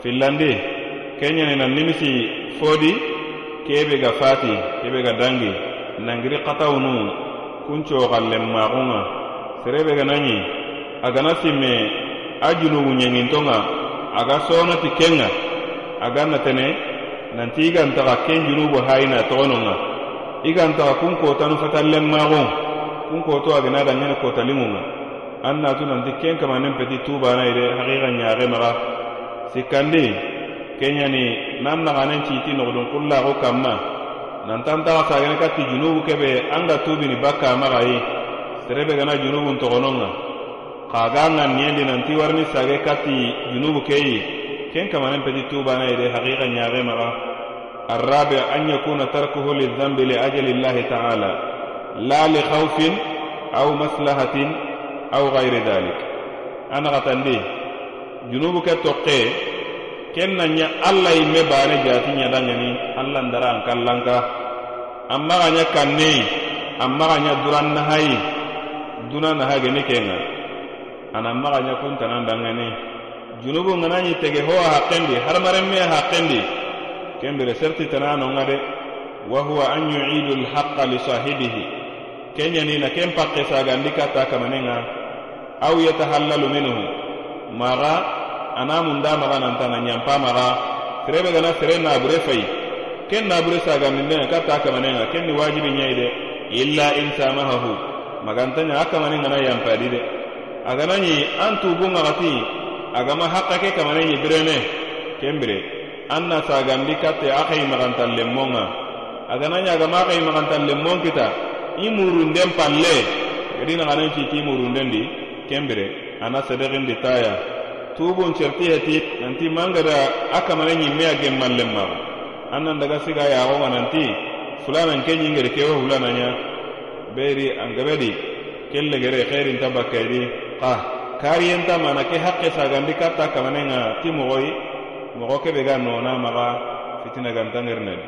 fillandi kenyani nan nimisi fodi kebe ga fati kebe ga dangi. Nangiri katawunu kunco xallen maxunga serebe ga nañi a gana simme a junubu ɲeŋintonga a ga sonati kenga a ga natene nanti i gantaxa ken junubu hayina toxononga. I gantaxa kun kotanu fatallen maxun kun koto a gana danŋene kotalinŋunga an natu nanti ken kamanen peti tubanayi de haqiqa ɲaxe maxa sikkandi kenyani nan naxanen citi noxudun kullaxu kanma nantantaxa sagene katti junubu kebe an ga tubini bakka maxayi serebe gana junubun toxononga xaga ŋanniyendi nanti warini sage katti junubu keyi ken kamanen peti tubanayi de haqiqa ɲaxe maxa الرابع أن يكون تركه للذنب لأجل الله تعالى لا لخوف أو مصلحة aw gayre dalik. A naxatandi junubu ke toqe ken na ɲa alla yimme bane jati ɲadangeni alla ndara an kallanka. An maxa ɲa kanne an maxa ɲa duran nahayi duna naha geni kenga. Ana maxa ɲa kuntanan dangeni. Junubu ŋanaɲi tege ho a haqqendi hadamarenme haqqendi kembire serti tana nonga de wa huwa an yu'idu alhaqqa li sahibihi. Kenyani na ken pakke sagandi katta kamanenga aw yatahallalu minhu. Maga ana munda maga nanta na ɲanpa maga serebe gana sere nabure fayi ken nabure sagamindena ka ta kamanenga ken ni wajibi ɲayi de. Illa in samahahu magantanya a kamanen gana yanpadi de. A gana ɲi an tubun ŋagati a gama hakka ke kamanen ɲi birene ken bire. An na sagandi katte a xeyi magantan lenmon ŋa a gana ɲi a gama xeyi magantan lenmon kita i murunden palle gedi naganen citi murunden di kembire ana sedexindi taya tubun certi heti nanti mangada a kamane ñimme a gemman lemmaxu an nan daga siga yaxonga nanti fulanan ke ñingeri kewo fulanaña beri an gabedi ken legere xerinta bakkaydi xa kariyenta mana ke haqqe sagandi katta kamanenga ti moxoyi moxo kebe ga nona maxa fitina gantangernadi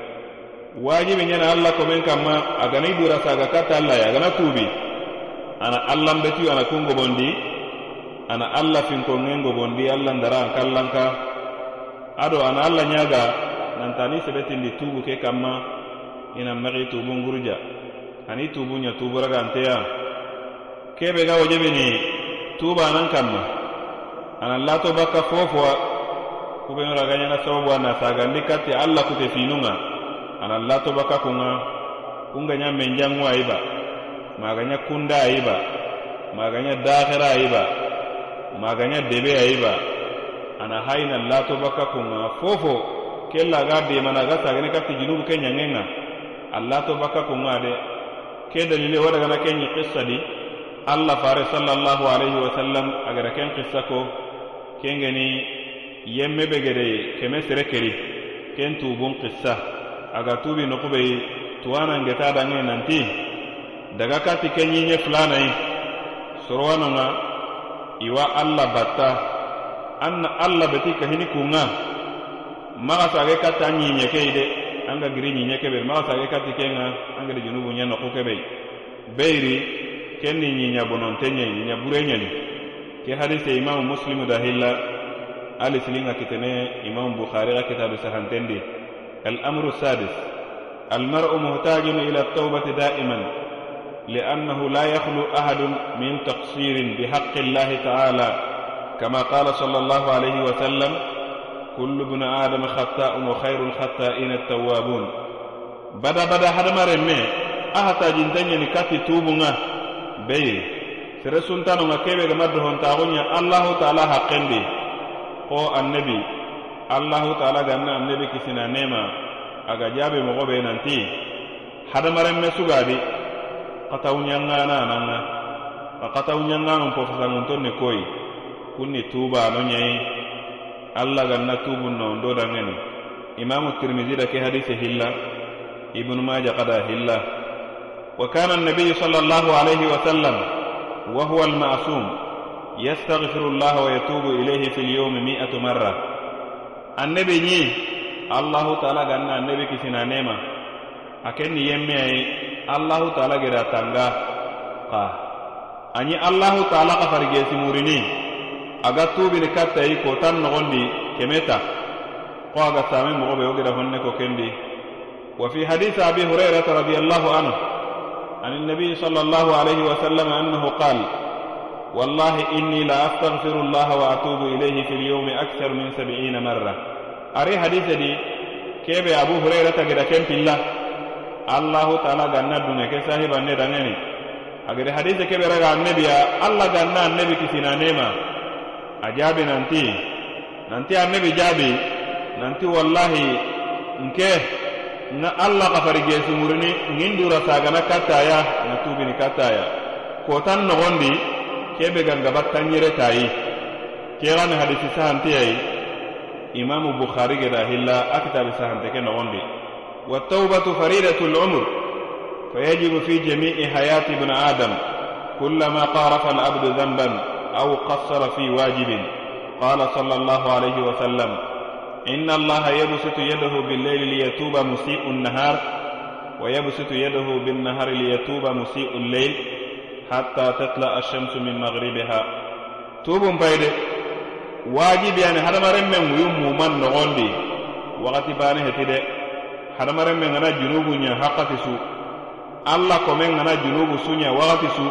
wajibi ñana allah komen kamma agana i dura saga katta allah ye agana tuubi ana allanbetiyu ana kun gobondi ana allah finkonŋen gobondi allah ndara an kallanka ado ana alla ɲaga nantani sebetindi tubu ke kamma. Ina maxi tubun ngurja ani tubu ña tuuburaganteya kebe ga wojebini tuubanan kamma. Ana lato bakka fofowa kubenu ragañana sababu ana sagandi katti allah kute finunga. Ana lato bakka kunga. Kungaña menjanŋu ayiba magaña kunda ayiba magaña daxera ayiba magaña debe ayiba. Ana hayina lato bakka kunga fofo kella ga demana ga sagani katti junubu ke ñanŋenga a lato bakka kunga de ke dalile wadagana kenñi qissa di. Allah fare sallallahu alayhi wa sallam agada ken qissa ko kengeni yemme be gede keme sere keri ken tubun qissa aga tubi nokubeyi tuwanangeta dange nanti. Daga kati kenñiñe fulanayi sorowanonga iwa allah batta an na allah beti kahini kunga maga sage kati an ñiñe keyi de an ga giri ñiñe kebe maga sage kati kenga an gede junubu ña noku kebeyi beyri ken ni ñiña bononte ñayi ñiña bure ñani ke hadise imamu muslimu da hilla ali silinga kitene imamu bukhari ga kitabu sahantendi al-amru sadis المرء محتاج إلى التوبة دائما لأنه لا يخلو أحد من تقصير بحق الله تعالى. كما قال صلى الله عليه وسلم كل ابن آدم خطاء وخير الخطائين التوابون. بدا بدا هذا مرمي أحتاج تنين كاتي توبنا بي سرسنتانو كيبه غمد هونتاغونيا الله تعالى حقندي هو النبي الله تعالى غنا النبي كسنا نيما. aga jaabe mogo be nanti hadamaren me sugadi katawu ñangana nanga a katawu ñanganum po fasangunton ni koyi kunni tubano ñayi allah ganna tubun no ndo dangeni imamu tirmisi da ke hadise hilla ibnu maja kada hilla wa kana annabiyu sal allahu alayhi wa sallam wa huwa almasum yastaghfiru llah wa yatubu ilayhi fi lyawmi mi'atu marra annabi ñi allahu taala ganna annabi kisina nema a kenni yemme ayi allahu taala geda tanga ka anyi allahu taala ka farigesi murini aga tubini kattayi ko tan nogondi kemeta ko aga same mogo be wo geda honne ko kendi wa fi hadisi abi hurairata radiallahu anhu عن النبي صلى الله عليه وسلم أنه قال والله إني لا أستغفر الله وأتوب إليه في اليوم أكثر من سبعين مرة أري حديث دي كيف أبو هريرة كده كم بالله allahu taala ganna dunŋe ke sahibanne dangeni. Agede hadise keberaga annebiya alla ganna annebi kisinanema a jaabi nanti. Nanti annebi jaabi nanti wallahi nke nŋa alla kafari gesumurini ŋin dura sagana kattaya na tubini kattaya kotan nogondi kebe gangaba tanyere tayi kegani hadisi sahantiyayi imamu bukhari geda hilla a kitabi sahante ke nogondi. والتوبة فريدة العمر. فيجب في جميع حياة ابن آدم كلما قارف العبد ذنبا أو قصر في واجب. قال صلى الله عليه وسلم إن الله يبسط يده بالليل ليتوب مسيء النهار ويبسط يده بالنهار ليتوب مسيء الليل حتى تطلع الشمس من مغربها. توب بايد واجب يعني هذا مرم من يوم من نغندي. وقت بانه تده. hadamaren men gana junubu ɲa haqati su alla kome gana junubu su ɲa wakati su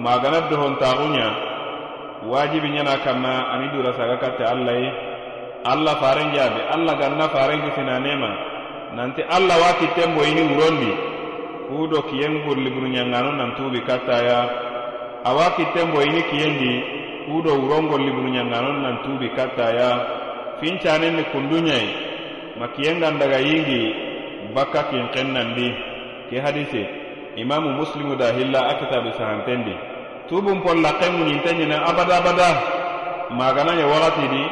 magana dohontaxu ɲa wajibi ɲana kanma ani durasaga katte alla yi alla faren jaabi alla ganna faren kisinanema nanti alla wa kitten boyini wurondi ku do kiyen gurliburu ɲangano nantubi kattaya awa kitten boyini kiyendi ku do wuron golliburu ɲangano nantubi kattaya fincanen ni kundu ma kiyengan daga yingi bakka kin kennandi. Ke hadise imamu muslimu da hilla a kitabi sahantendi. Tubun polla kenŋuñinte ñine abada abada. Magananye wakati di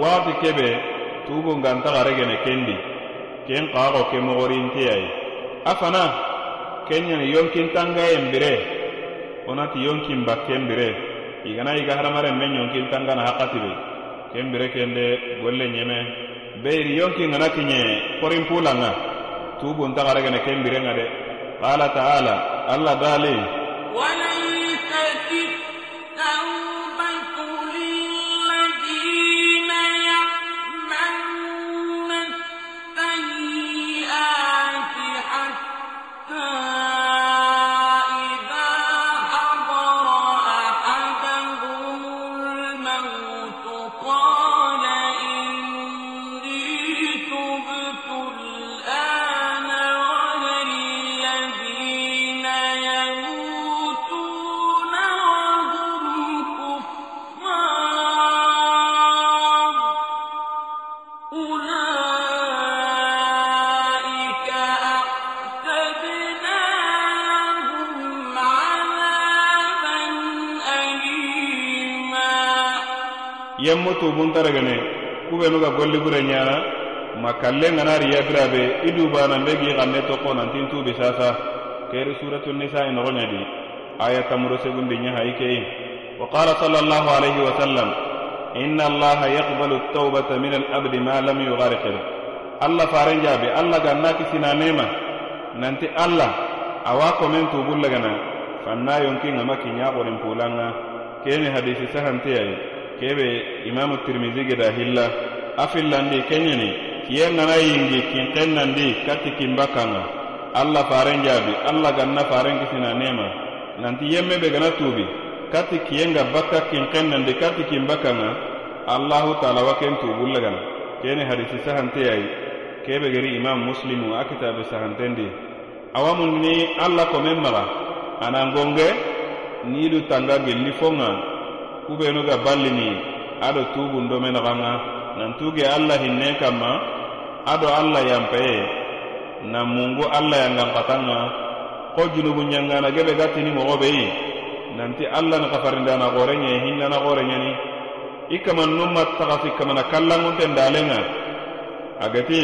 wakati kebe tubun gantaxaregene kendi. Ken xaxo ke moxorintiyayi a fana kenñani yonkintangayen bire onati yonkin bakken bire igana yiga hadamaren men yonkintangana hakkatibe ken bire kende golle ɲeme beyri yonki ngana kiɲe korinpula ŋa tubuntaxaregene ken birenŋa de. Qala taala alla allah dalen muntaregene kubenu ga golli bure ɲana ma kalle ganari yafirabe i dubananbe gi xanne tokko nantin tubi sasa. Keri suratu nisa i noxoɲadi aya tamuro segundi ɲaha i keyi wa qala sallallahu wa sallam inna allaha yaqbalu at-taubata min alabdi ma lam yughariqir allah faren jaabi allah ganna kisina nema. Nanti allah awa komen tubullagana fanna yonkin ŋama kiɲa xorin pulanga. Keni hadisi sahanteyayi. kebe imamu tirmidhi geda hilla. A fillandi kenyani kiyen ngana yingi kinken nandi kati kimba kanga alla faren jaabi alla ganna faren kisina nema. Nanti yemme be gana tuubi kati kiyenga bakka kinken nandi kati kimba kanga allahu taala wa ken tubullagana kene hadisi sahanteyayi kebe geri imam muslimu a kitabe sahantendi. Awamun ni alla komen maga anangonge niidu tanga gelli fonga kubenu ga ballini ado tubun do menaxanga nantuge alla hinne kamma ado alla yampeye nan mungu alla yangankatanga ko junubu ɲangana gebe gattini moxo beyi nanti alla ni kafarindana xorenɲe hinnana xorenɲeni i kaman nun ma taxafi kamana kallanŋunten dalenŋa agati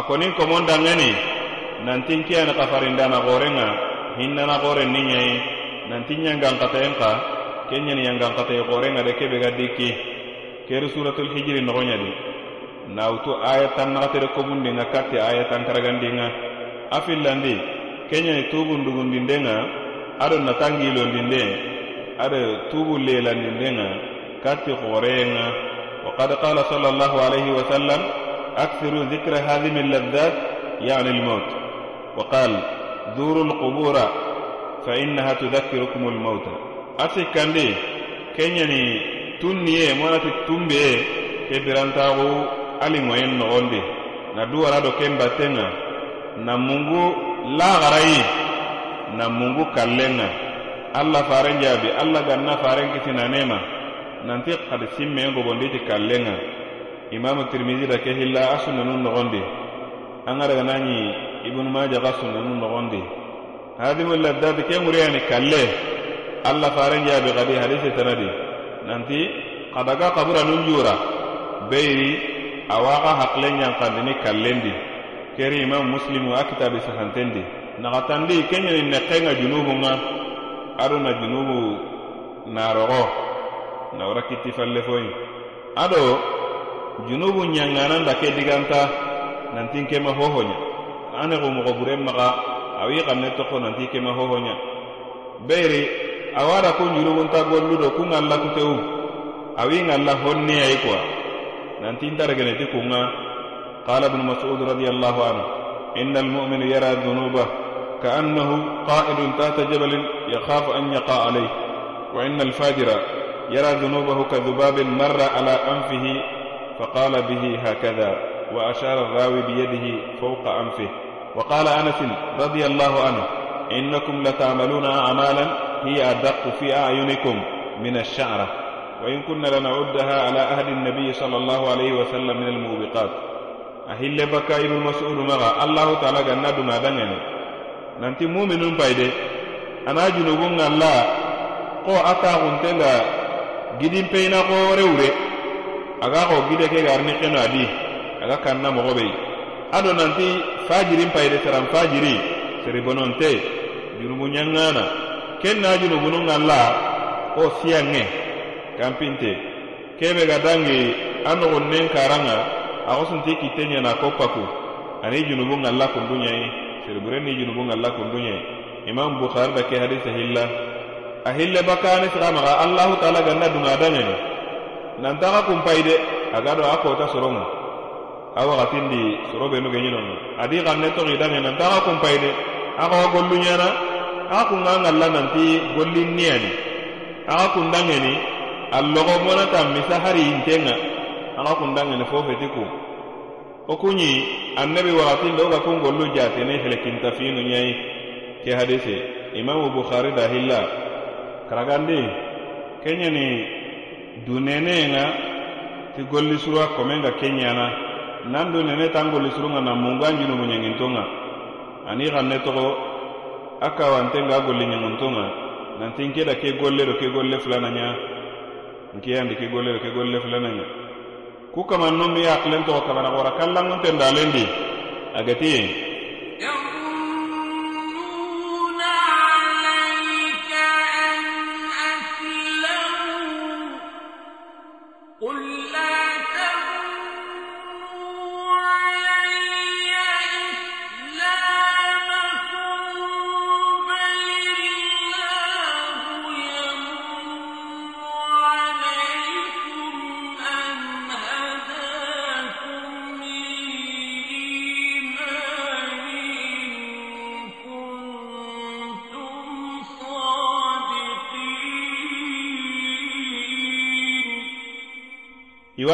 الأليم akonin komondangeni nantin kiyana kafarindana xorenga hinnana xoren ni ɲayi nantin ɲangankatayen ka kenyani yangan kata qorenga de kebe ga dikki keri suratul hijri nogoñadi nawtu aya tan naxatere kobundinga katti aya tan karagandinga a fillandi kenyani tubundugundindenga ado natangilondinde ado tubu lelandindenga katti xorenga وقد قال صلى الله عليه وسلم أكثروا ذكر هذه من لذات يعني الموت. وقال زوروا القبور فإنها تذكركم الموت. أتي كندي كنيني تنية مونة تنبي كبرانتاغو ألي موين نغندي. ندو رادو كمباتنا نمونغو لا غرأي نمونغو كاللنا الله faren الله allah ganna faren kitina nema nanti kadi simmen gobonditi imamu tirmidi da ke hilla a sunnanu nogondi. An ga daga nani ibnu maja ga sunnanu nogondi. Hadimu laddadi ke ŋuriyani kalle alla faren jaabi gadi hadisi tanadi. Nanti kadaga kabura nun jura beyri awa ga hakilen ɲankandini kallendi. Keri imamu muslimu a kitabi sahantendi. Naxatandi ke ɲeni nekenga junubu ŋa ado na junubu narogo nawara kitti falle foyi. Ado junubu ɲangananda ke diganta nantin kema hohoɲa anexu moxo buren maga awi xanne toxo nanti kema hohoɲa beri awara ko kun jurubunta gollu do kun alla kutewu awin alla honneyayi kuwa nantinta ti kunga قال ابن مسعود رضي الله عنه إن المؤمن يرى ذنوبه كأنه قائد تحت جبل يخاف أن يقع عليه وإن الفاجر يرى ذنوبه كذباب مر على أنفه فقال به هكذا وأشار الراوي بيده فوق أنفه. وقال أنس رضي الله عنه إنكم لتعملون أعمالا هي أدق في أعينكم من الشعرة وإن كنا لنعدها على أهل النبي صلى الله عليه وسلم من الموبقات. أهل بكا ابن مسعود مغا الله تعالى قلنا دنا دنغني nanti muminun payde ana junubun Allah ko ata guntenga gidin peyna ko rewre aga xo gide ke garini xeno adi aga kanna moxoɓey ado nanti fajirin payde seran fajiri seri bononte junubu ɲangana ken na junubunungan la wo siyanŋe kanpinte kebe ga dangi a noxunnen karanga axo sunti kitte ɲana koppaku ani junubun alla kundunɲayi seriburen ni junubun alla kundunɲayi imam bukhari da ke hadise hilla a hille bakani sigamaxa allahu taala ganna dunga dangeni nantaxa kunpayi de a ga do a kota soronŋa a waxatindi soro benu ge ɲinonŋa adi xanne toxi danŋe nantaxa kunpayi de a xawa gollu ɲana a xa kunga ŋalla nanti gollin niyani. A xa kundanŋeni a loxo monata misa hari yintenŋa a xa kundanŋeni fo feti kun wo kuɲi annabi waxatindi wo ga kun gollu jatene helekinta finu ɲayi ke hadise imamu bukhari dahilla karagandi kenyani dunenena ti gollisuruwa komen ga kenɲana nan do nene tan gollisurunga na munga an junumu ɲengintonga ani xanne togo a kawanten ga golli ɲengintonga nantin keda ke golle do ke golle filananɲa nkeyandi ke golle do ke golle filananɲa ku kamannon mi ye akilen togo kabanaxora kallanŋunten dalendi agati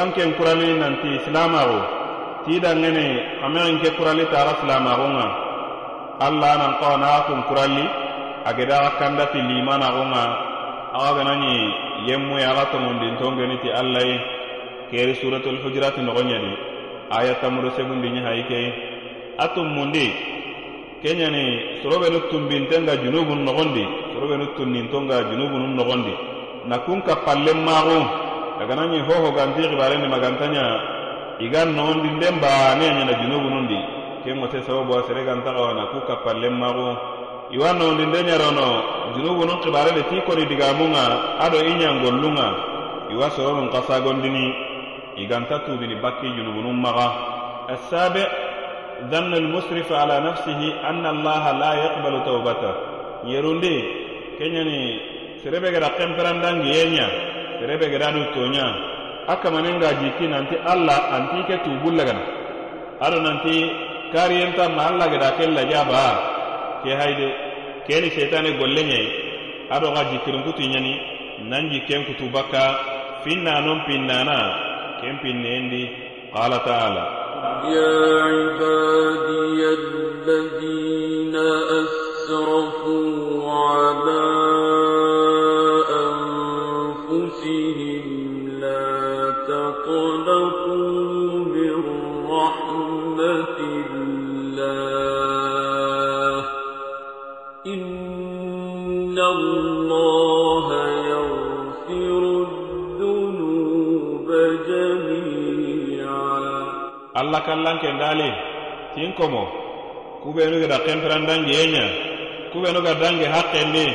anken kurali nanti silamaxo tidangene amexen ke kurali tara silamaxonga alla nan xawa naxa kun kurali a geda xa kandati limanaxonga axa ganani yemmuye axa tongondintongeniti alla ye keri suratul hujurati noxonɲadi aya tamuru sebundini hayi ke a tummundi kenyani sorobenu tumbintenga junubun noxondi sorobenu tunnintonga junubunu noxondi na kun ka pallen maxun dagananyi hoho ganti xibarendi magantanya igan noondi nden baane a ñana junubu nundi ke ŋote sababu a sere gantaxawana ku kappallen maxu iwa nondinde ñarono junubunun kibarede ti koni digamunga ado i ñangollunga iwa soronun kasagondini iganta tubini bakki junubunun maga السابع ظن المسرف على نفسه أن الله لا يقبل توبته يروندي كنياني serebe gada kemperandangi yenya serebe gada du tonya aka manenga jiki nanti allah anti ke tubulla gana ado nanti kariyenta ma allah gada kella jaba ke hayde keni setane golle nyai ado ga jikirin kutu nyani nan jiken kutu baka finna non pinnana ken pinnendi qala ta'ala يا عبادي الذين أسرفوا kallanke ndali tin komo. Kubenu gada kemperandangiyeña kubenu ga hakke ni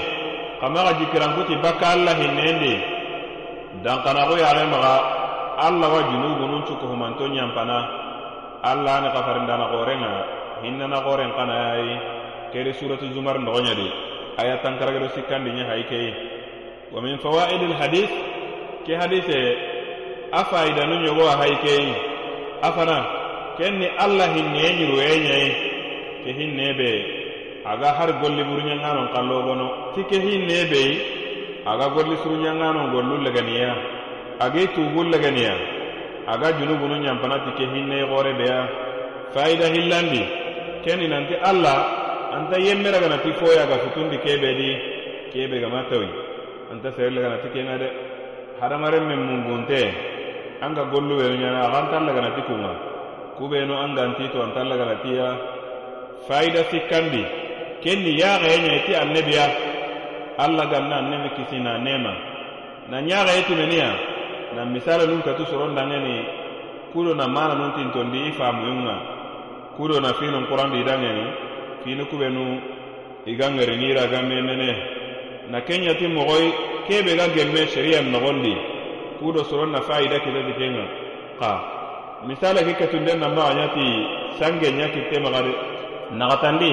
kama ga jikirankuti hinendi dan kan ya kana dankanaxu yare maga alla wa junubunun cukuhumanto ɲanpana alla ni xafarindana xorenŋa hinnana kana ai kere suratu zumar noxoɲadi aya tankaragado sikkandi sikandi nya haike wa min fawaidil hadis ke hadise a fayidanu ɲogo a hayi ken ni allah hinne ɲiruweɲayi ke hinne be aga har golli buruɲanganon kallogono ti ke hinne beyi aga golli suruɲanganon gollu leganiya agi tubu leganiya aga junubunu ñampana ti ke hinne gore beya. Fayida hillandi keni nanti allah anta yemmeraganati foyaga futundi kebe di kebe gama tawi anta sereleganati kenga de. Hadamaren men mungunte anga gollu weru ɲana aganta laganati kunga kubenu an talla ganatiya faida sikkandi. Kenni yaxeyeñayi ti annebiya alla ganna anneme kisina nema na ñaxeye timeniya na misala nun katu sorondangeni kudo na mana nun tintondi i famuyunga kudo na finon kurandi idangeni fini kubenu igangerinira ga memene na kenyati mogoy kebe ga gemme sheria nogondi kudo soron na faida kitati kenga ka misala ke katunde na ma anyati sange nyaki tema gade nagatandi